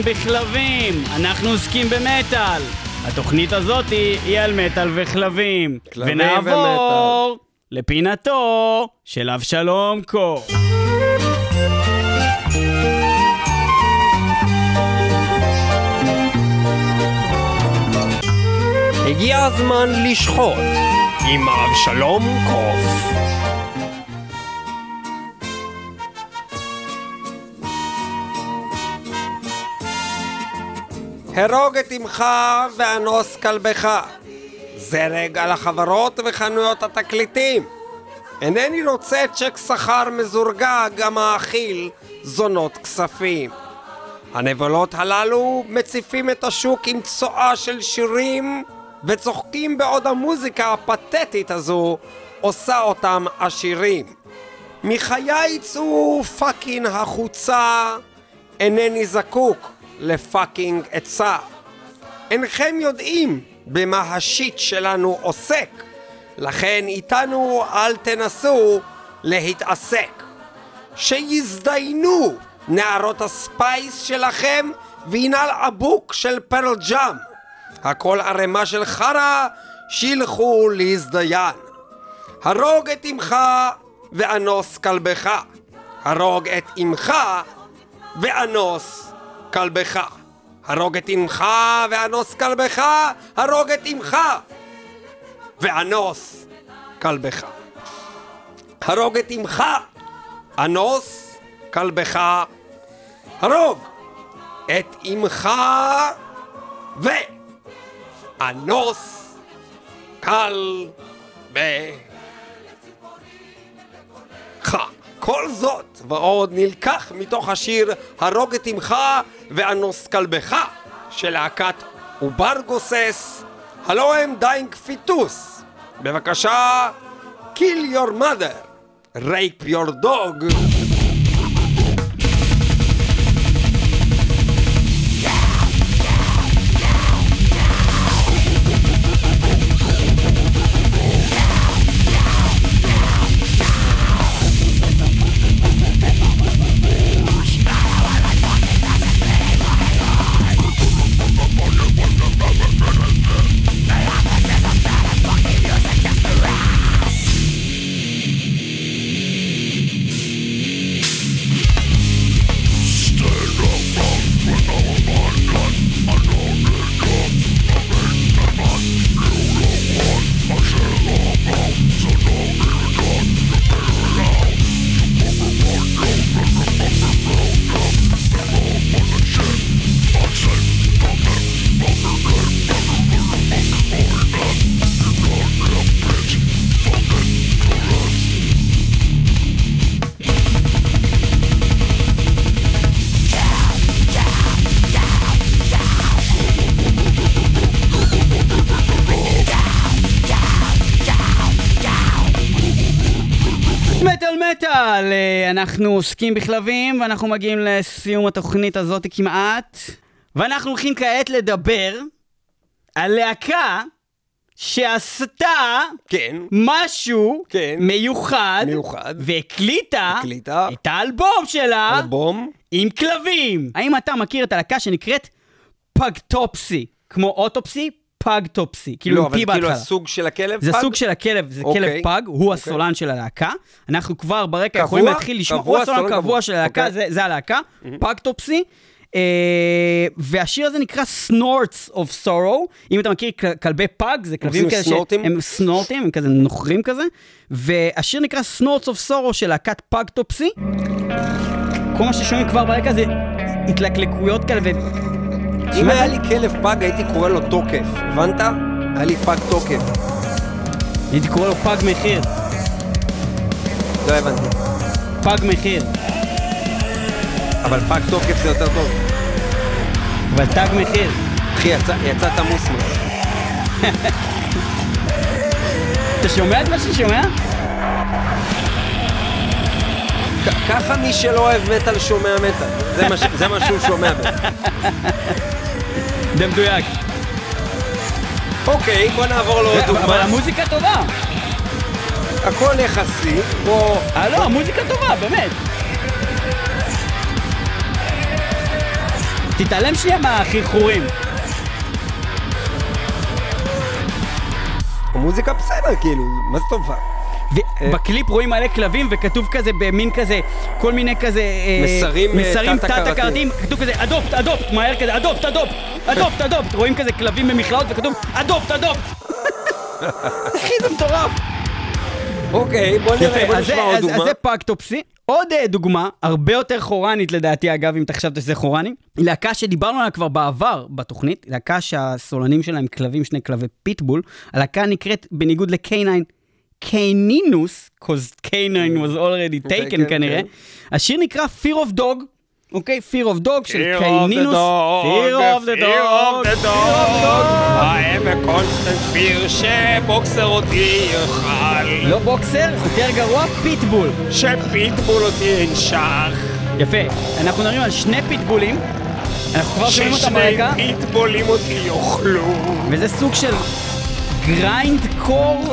B: עוסקים בכלבים, אנחנו עוסקים במטאל. התוכנית הזאת היא על מטאל וכלבים.
C: כלבים
B: ונעבור לפינתו של אבשלום קור.
C: הגיע הזמן לשחוט עם אבשלום קוף. הרוג את אמך ואנוס כלבך. זרג על החברות וחנויות התקליטים. אינני רוצה צ'ק שכר מזורגג המאכיל זונות כספים. הנבלות הללו מציפים את השוק עם צואה של שירים וצוחקים בעוד המוזיקה הפתטית הזו עושה אותם עשירים. מחיי יצאו fucking החוצה, אינני זקוק לפאקינג עצה. אינכם יודעים במה השיט שלנו עוסק, לכן איתנו אל תנסו להתעסק. שיזדיינו נערות הספייס שלכם וינעל אבוק של פרל ג'אם. הכל ערימה של חרא, שילכו להזדיין. הרוג את אמך ואנוס כלבך. הרוג את אמך ואנוס כלבך. הרוג את אמך ואנוס כלבך. הרוג את אמך ואנוס כלבך. הרוג את אמך, אנוס כלבך. הרוג את אמך ואנוס כלבך. כל זאת ועוד נלקח מתוך השיר הרוג את אמך ואנוס כלבך של להקת עובר גוסס, הלא הם Dying Fetus. בבקשה, kill your mother, rape your dog.
B: אנחנו עוסקים בכלבים ואנחנו מגיעים לסיום התוכנית הזאת כמעט. ואנחנו הולכים כעת לדבר על להקה שעשתה
C: כן,
B: משהו
C: כן.
B: מיוחד,
C: מיוחד.
B: והקליטה
C: הקליטה.
B: את האלבום שלה
C: אלבום.
B: עם כלבים. האם אתה מכיר את הלהקה שנקראת פגטופסי? כמו אוטופסי, פגטופסי. כאילו
C: לא, אבל
B: פי
C: זה כאילו
B: בהתחלה.
C: הסוג של הכלב?
B: זה
C: פג?
B: סוג של הכלב, זה
C: אוקיי.
B: כלב פג, הוא
C: אוקיי.
B: הסולן של הלהקה. אנחנו כבר ברקע
C: קבוע?
B: יכולים להתחיל לשמוע, הוא הסולן
C: סולן
B: קבוע
C: קבוע.
B: של הלהקה,
C: אוקיי.
B: זה- זה הלהקה, פגטופסי. אה, והשיר הזה נקרא Snorts of Sorrow, אם אתה מכיר כל- כלבי פג, זה כלבים כאלה
C: סנורטים?
B: שהם סנורטים, הם כזה נוחרים כזה, והשיר נקרא Snorts of Sorrow של להקת פגטופסי. כל מה ששומעים כבר ברקע זה התלקלקויות כאלה, ו...
C: אם היה לי כלב פג הייתי קורא לו תוקף, הבנת? היה לי פג תוקף.
B: הייתי קורא לו פג מחיר,
C: לא הבנתי.
B: פג מחיר,
C: אבל פג תוקף זה יותר טוב.
B: אבל תג מחיר.
C: אחי, יצא- יצאת מוסמוס.
B: אתה שומע את מה ששומע?
C: ככה מי שלא אוהב מטאל שומע מטאל. זה מה שהוא שומע. *laughs*
B: זה מדויק.
C: אוקיי, בוא נעבור לעוד
B: אבל
C: דוגמה.
B: המוזיקה טובה.
C: הכל יחסי. בוא...
B: אה, לא, המוזיקה טובה, באמת. תתעלם שנייה מהחרחורים.
C: המוזיקה בסדר, כאילו, מה זה טובה?
B: ובקליפ רואים מלא כלבים וכתוב כזה במין כזה, כל מיני כזה... אה,
C: מסרים, אה,
B: מסרים
C: תת-הכרתיים.
B: כתוב כזה אדופט, אדופט, מהר כזה, אדופט, אדופט, adopt, adopt, רואים כזה כלבים במכלאות וכתוב adopt, adopt. אחי, זה מטורף.
C: אוקיי, בוא נראה, בוא נשמע עוד דוגמה.
B: אז זה Pugtopsy. עוד אה, דוגמה, הרבה יותר חורנית לדעתי, אגב, אם אתה חשבת שזה חורני, היא להקה שדיברנו עליה כבר בעבר בתוכנית, להקה שהסולנים שלה הם כלבים, שני כלבי פיטבול. הלהקה נקראת, בניגוד ל-canine, Caninus, cause canine was already
C: אוקיי,
B: taken
C: כן,
B: כנראה.
C: כן.
B: השיר נקרא Fear of Dog. אוקיי, Fear of Dog של
C: Fear of the
B: Caninus.
C: dog,
B: Fear of the dog.
C: I have a constant fear שבוקסר אותי יאכל.
B: לא בוקסר, יותר גרוע, פיטבול.
C: שפיטבול אותי ינשך.
B: יפה, אנחנו מדברים על שני פיטבולים, אנחנו כבר שומעים אותם
C: ששני
B: ברקע,
C: פיטבולים אותי יאכלו.
B: וזה סוג של grindcore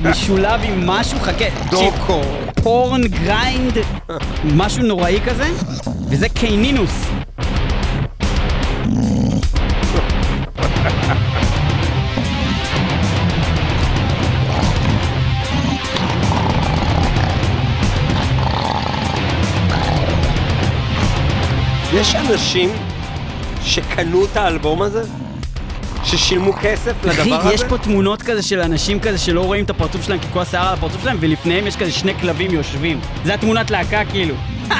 B: משולב עם משהו, חכה,
C: דוקו.
B: porngrind, משהו נוראי כזה, וזה Caninus.
C: יש אנשים שקנו את האלבום הזה? ששילמו כסף
B: אחי,
C: לדבר הזה?
B: יש פה תמונות כזה של אנשים כזה שלא רואים את הפרצוף שלהם כי כל השיער על הפרצוף שלהם, ולפניהם יש כזה שני כלבים יושבים. זה התמונת להקה כאילו. *laughs*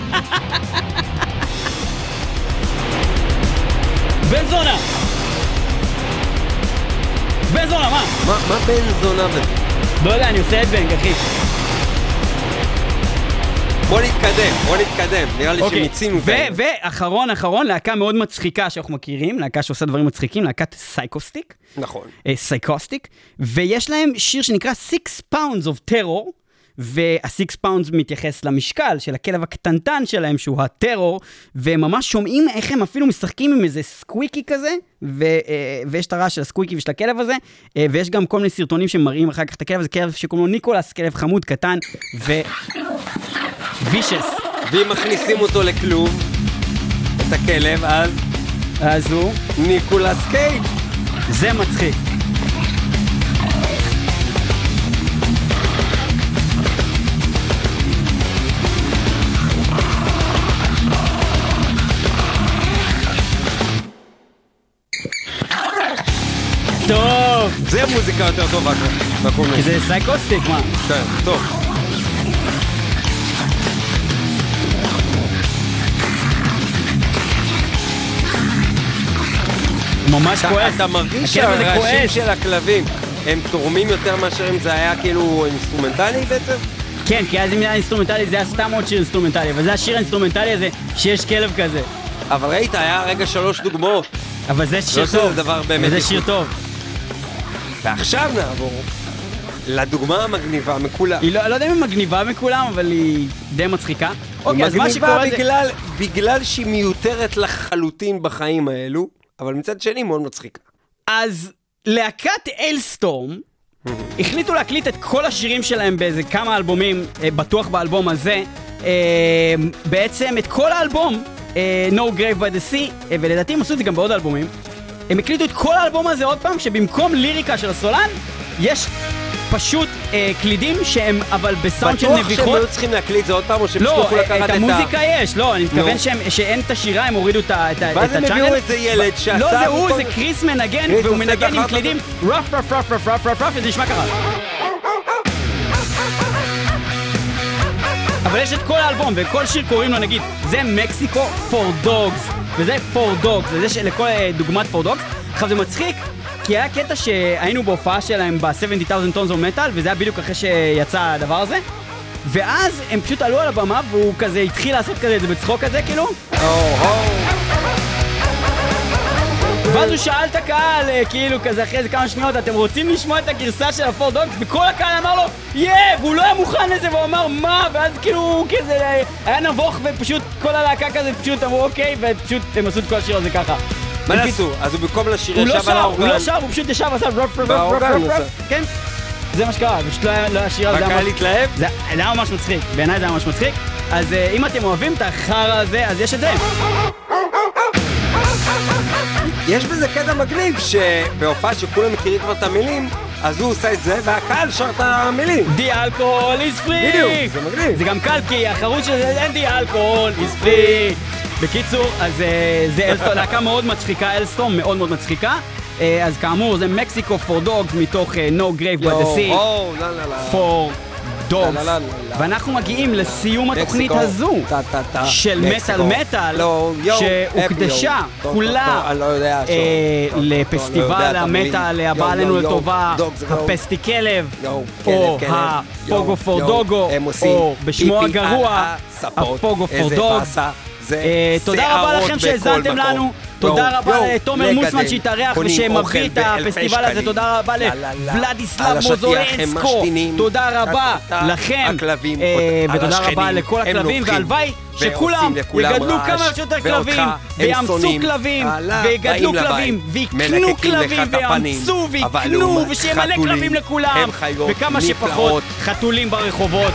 B: בן זונה! בן זונה, מה?
C: מה מה בן זונה?
B: לא יודע, אני עושה headbang, אחי.
C: בוא נתקדם, בוא נתקדם. נראה לי
B: אוקיי,
C: שמיצינו את
B: ו-. ואחרון, אחרון, להקה מאוד מצחיקה שאנחנו מכירים, להקה שעושה דברים מצחיקים, להקת Psychostick.
C: נכון.
B: Psychostick, ויש להם שיר שנקרא Six Pounds of Terror, וה-Six Pounds מתייחס למשקל של הכלב הקטנטן שלהם, שהוא הטרור, והם ממש שומעים איך הם אפילו משחקים עם איזה squeaky כזה, ו, אה, ויש את הרעש של ה squeaky ושל הכלב הזה, אה, ויש גם כל מיני סרטונים שמראים אחר כך את הכלב הזה, כלב שקוראים לו ניקולס, כלב חמוד קטן, ו... וישס.
C: ואם מכניסים אותו לכלוב, את הכלב, אז
B: אז הוא,
C: ניקולס קייג'.
B: זה מצחיק. טוב,
C: זה מוזיקה יותר טובה בקומדיה.
B: כי זה Psychostick, מה?
C: כן, טוב.
B: ממש
C: אתה-
B: כועס.
C: אתה מרגיש שהרעשים. של הכלבים הם תורמים יותר מאשר אם זה היה כאילו אינסטרומנטלי בעצם?
B: כן, כי אז אם זה היה אינסטרומנטלי, זה היה סתם עוד שיר אינסטרומנטלי, אבל זה השיר האינסטרומנטלי הזה, שיש כלב כזה.
C: אבל ראית, היה רגע שלוש דוגמאות.
B: אבל זה שיר
C: שזה
B: טוב.
C: דבר באמת
B: וזה שיר טוב.
C: ועכשיו נעבור לדוגמה המגניבה מכולם.
B: היא לא, לא יודע אם היא מגניבה מכולם, אבל היא די מצחיקה. אוקיי, אז מה שקורה
C: מגניבה
B: זה...
C: בגלל, בגלל שהיא מיותרת לחלוטין בחיים האלו, אבל מצד שני מאוד מצחיקה.
B: אז להקת אילסטורם החליטו להקליט את כל השירים שלהם באיזה כמה אלבומים, אה, בטוח באלבום הזה. אה, בעצם את כל האלבום, אה, No Grave by the Sea, ולדעתי הם עשו את זה גם בעוד אלבומים. הם הקליטו את כל האלבום הזה עוד פעם, שבמקום ליריקה של הסולן, יש פשוט אה, קלידים שהם אבל בסאונד של
C: בטוח שהם
B: נביחות.
C: היו צריכים להקליט זה עוד פעם, או שהם
B: לא,
C: הצליחו
B: אה,
C: לקחת
B: את
C: את ה...
B: המוזיקה יש, לא, אני מתכוון
C: נו.
B: שהם- שאין את השירה, הם הורידו את ה- את ה-
C: ואז
B: את
C: הם
B: הצ'אנל.
C: הביאו איזה ילד שעשה...
B: לא זה הוא, זה קריס מנגן,
C: קריס
B: והוא מנגן עם קלידים רף רף רף רף רף רף רף, וזה נשמע ככה. אבל יש את כל האלבום, וכל שיר קוראים לו נגיד, זה מקסיקו פור דוגס, וזה פור דוגס, וזה שלכל אה, דוגמת פור דוגס. עכשיו זה מצחיק, כי היה קטע שהיינו בהופעה שלהם ב-70,000 Tons of Metal, וזה היה בדיוק אחרי שיצא הדבר הזה. ואז הם פשוט עלו על הבמה והוא כזה התחיל לעשות כזה את זה בצחוק כזה כאילו ואז הוא שאל את הקהל, אה, כאילו, כזה אחרי איזה כמה שניות, אתם רוצים לשמוע את הגרסה של ה for dogs? וכל הקהל אמר לו, yeah! והוא לא היה מוכן לזה, והוא אמר, מה? ואז כאילו, הוא כזה, אה, היה נבוך, ופשוט כל הלהקה כזה, פשוט אמרו, אוקיי, ופשוט הם עשו את כל השיר הזה ככה.
C: מה נעשו? אז הוא במקום לשיר
B: לא
C: ישב על
B: שר, הוא
C: האורגן.
B: לא שר, הוא פשוט ישב ועשה ruff ruff ruff
C: באורגן
B: ruff
C: הוא
B: ruff,
C: עשה.
B: כן. זה מה שקרה, פשוט לא היה לא שיר על זה. היה ממש-
C: להתלהב?
B: זה זה היה ממש מצחיק, בעיניי זה היה ממש מצחיק. אז אה, אם אתם אוהבים את החרא הזה, אז יש את זה.
C: יש בזה קטע מגניב שבהופעה שכולם מכירים כבר את המילים, אז הוא עושה את זה והקהל שר את המילים.
B: די אלכוהול איז פרי!
C: בדיוק, זה מגניב.
B: זה גם קל כי החרוץ של זה אין די אלכוהול איז פרי! בקיצור, אז אה, זה אלסטום, להקה מאוד מצחיקה, אלסטום מאוד מאוד מצחיקה. אה, אז כאמור, זה מקסיקו פור דוגס מתוך אה, No Grave by the Sea.
C: לא, לא, לא.
B: פור דוגס.
C: לא, לא, לא, לא.
B: ואנחנו מגיעים לסיום התוכנית הזו של. מטאל מטאל,
C: לא,
B: שהוקדשה. כולה
C: לא.
B: אה,
C: לא
B: לפסטיבל. המטאל הבא עלינו לטובה,
C: דוגס.
B: הפסטי כלב, או הפוגו פור דוגו, או בשמו הגרוע. הפוגו פור
C: איזה
B: תודה רבה לכם שהאזנתם. לנו, תודה רבה לתומר. מוסמן שהתארח ושמביא את הפסטיבל הזה. תודה רבה. לוולדיסלב מוזולנסקו. תודה רבה. לכם, אה, ותודה רבה לכל הכלבים, והלוואי שכולם יגדלו כמה שיותר כלבים, ויאמצו. כלבים, ויגדלו כלבים, ויקנו כלבים. ויאמצו, ויקנו, ושיהיה מלא כלבים לכולם, וכמה שפחות. חתולים ברחובות.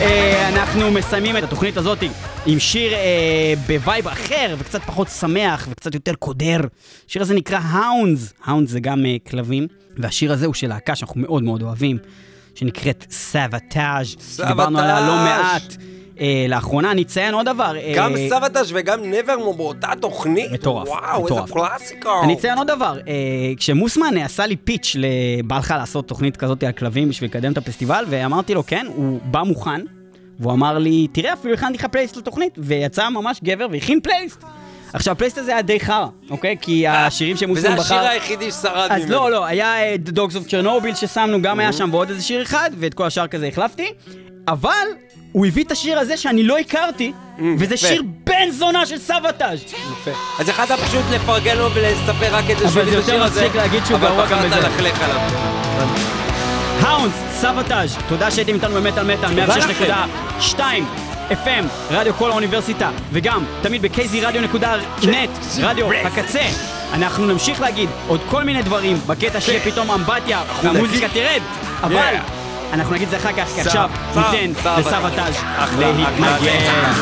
B: אה, אנחנו מסיימים את התוכנית הזאת עם שיר אה, בווייב אחר וקצת פחות שמח וקצת יותר קודר. השיר הזה נקרא Hounds, Hounds זה גם אה, כלבים, והשיר הזה הוא של להקה שאנחנו מאוד מאוד אוהבים, שנקראת Savatage, שדיברנו עליה לא מעט. אה, לאחרונה אני אציין עוד דבר. אה,
C: גם Savatage וגם Nevermore באותה תוכנית.
B: מטורף,
C: וואו,
B: מטורף.
C: איזה קלאסיקה.
B: אני אציין עוד דבר, אה, כשמוסמן עשה לי פיץ' לבא לך לעשות תוכנית כזאת על כלבים בשביל לקדם את הפסטיבל, ואמרתי לו כן, הוא בא מוכן, והוא אמר לי, תראה, אפילו הכנתי לך פלייסט לתוכנית, ויצא ממש גבר והכין פלייסט. עכשיו, הפלייסט הזה היה די חרא, אוקיי? כי השירים
C: וזה
B: שמוסמן בחר...
C: השיר היחידי ששרד ממנו.
B: אז לא, לא, היה אה, Dogs of Chernobyl ששמנו, גם היה שם ועוד איזה שיר אחד, ואת כל השאר כזה החלפתי, אבל הוא הביא את השיר הזה שאני לא הכרתי, וזה
C: יפה.
B: שיר בן זונה של סבתאז'.
C: יפה. אז יכולת פשוט לפרגן לו ולספר רק את זה
B: אבל
C: שהוא
B: זה
C: הביא את
B: יותר
C: השיר הזה,
B: מצחיק להגיד שהוא גרוע גם
C: אבל
B: בזה.
C: בחרת ללכלך עליו.
B: האונדס, סבתאז', תודה שהייתם איתנו במטאל מטאל, 106.2 FM, רדיו כל האוניברסיטה, וגם תמיד ב-kzradio.net, רדיו הקצה. אנחנו נמשיך להגיד עוד כל מיני דברים בקטע שיהיה פתאום אמבטיה והמוזיקה תרד, אבל. אנחנו נגיד את זה אחר כך, כי עכשיו ניתן
C: אחלה, אחלה,
B: להתנגן.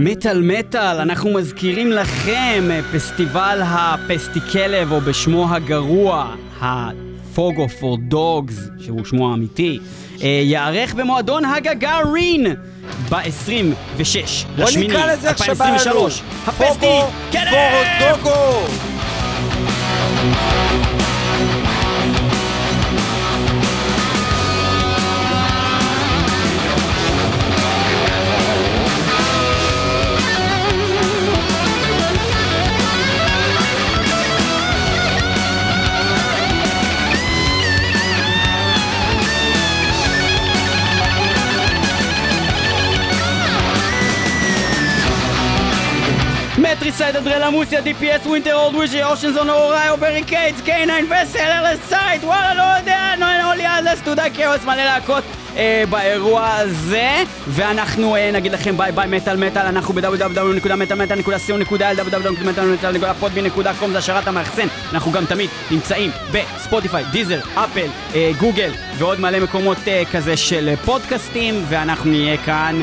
B: מטאל מטאל, אנחנו מזכירים לכם אה, פסטיבל הפסטיקלב, או בשמו הגרוע, ה-Fogo for Dogs, שהוא שמו האמיתי, אה, ייערך במועדון הגגארין ב-26
C: בוא
B: לשמיני
C: נקרא לזה איך שבא לנו.
B: 2023. הפסטי כלב!
C: פורדוגו!
B: מטריסייד, אדרלמוסיה, DPS, ווינטר, אורד ווישי, אושנזון, אוראיו, בריקיידס, קייניים, וסל, אלסייד, וואלה, לא יודע, נולי אדלס, תודה כאוס, מלא להקות. אה, באירוע הזה, ואנחנו אה, נגיד לכם ביי ביי מטאל מטאל, אנחנו ב-www.מטאלמטאל.co.il, www.מטאלמטאל.podbean.com, זה השארת המאחסן, אנחנו גם תמיד נמצאים בספוטיפיי, דיזר, אפל, אה, גוגל, ועוד מלא מקומות כזה של פודקאסטים, ואנחנו נהיה כאן...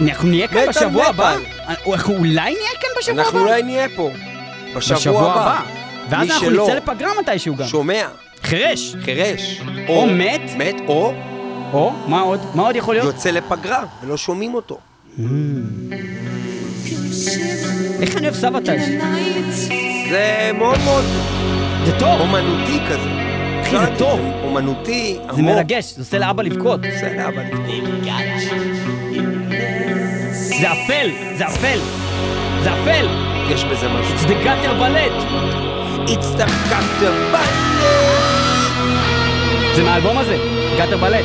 B: אנחנו נהיה כאן בשבוע הבא?
C: מטאל.
B: אנחנו אולי נהיה כאן בשבוע הבא?
C: אנחנו אולי נהיה פה. בשבוע הבא.
B: ואז אנחנו נצא לפגרה מתישהו גם.
C: שומע,
B: חירש.
C: חירש,
B: או מת.
C: מת, או
B: או, מה עוד? מה עוד יכול להיות?
C: יוצא לפגרה ולא שומעים אותו.
B: איך אני אוהב סבתאז'.
C: זה מאוד מאוד
B: זה טוב.
C: אומנותי כזה.
B: אחי, זה טוב.
C: אומנותי, עמוק.
B: זה מרגש, זה עושה לאבא לבכות.
C: בסדר, אבל...
B: זה אפל, זה אפל. זה אפל.
C: יש בזה משהו.
B: זה גאטר בלט.
C: It's the gutter button.
B: זה מהאלבום הזה, גאטר בלט.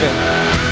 C: כן.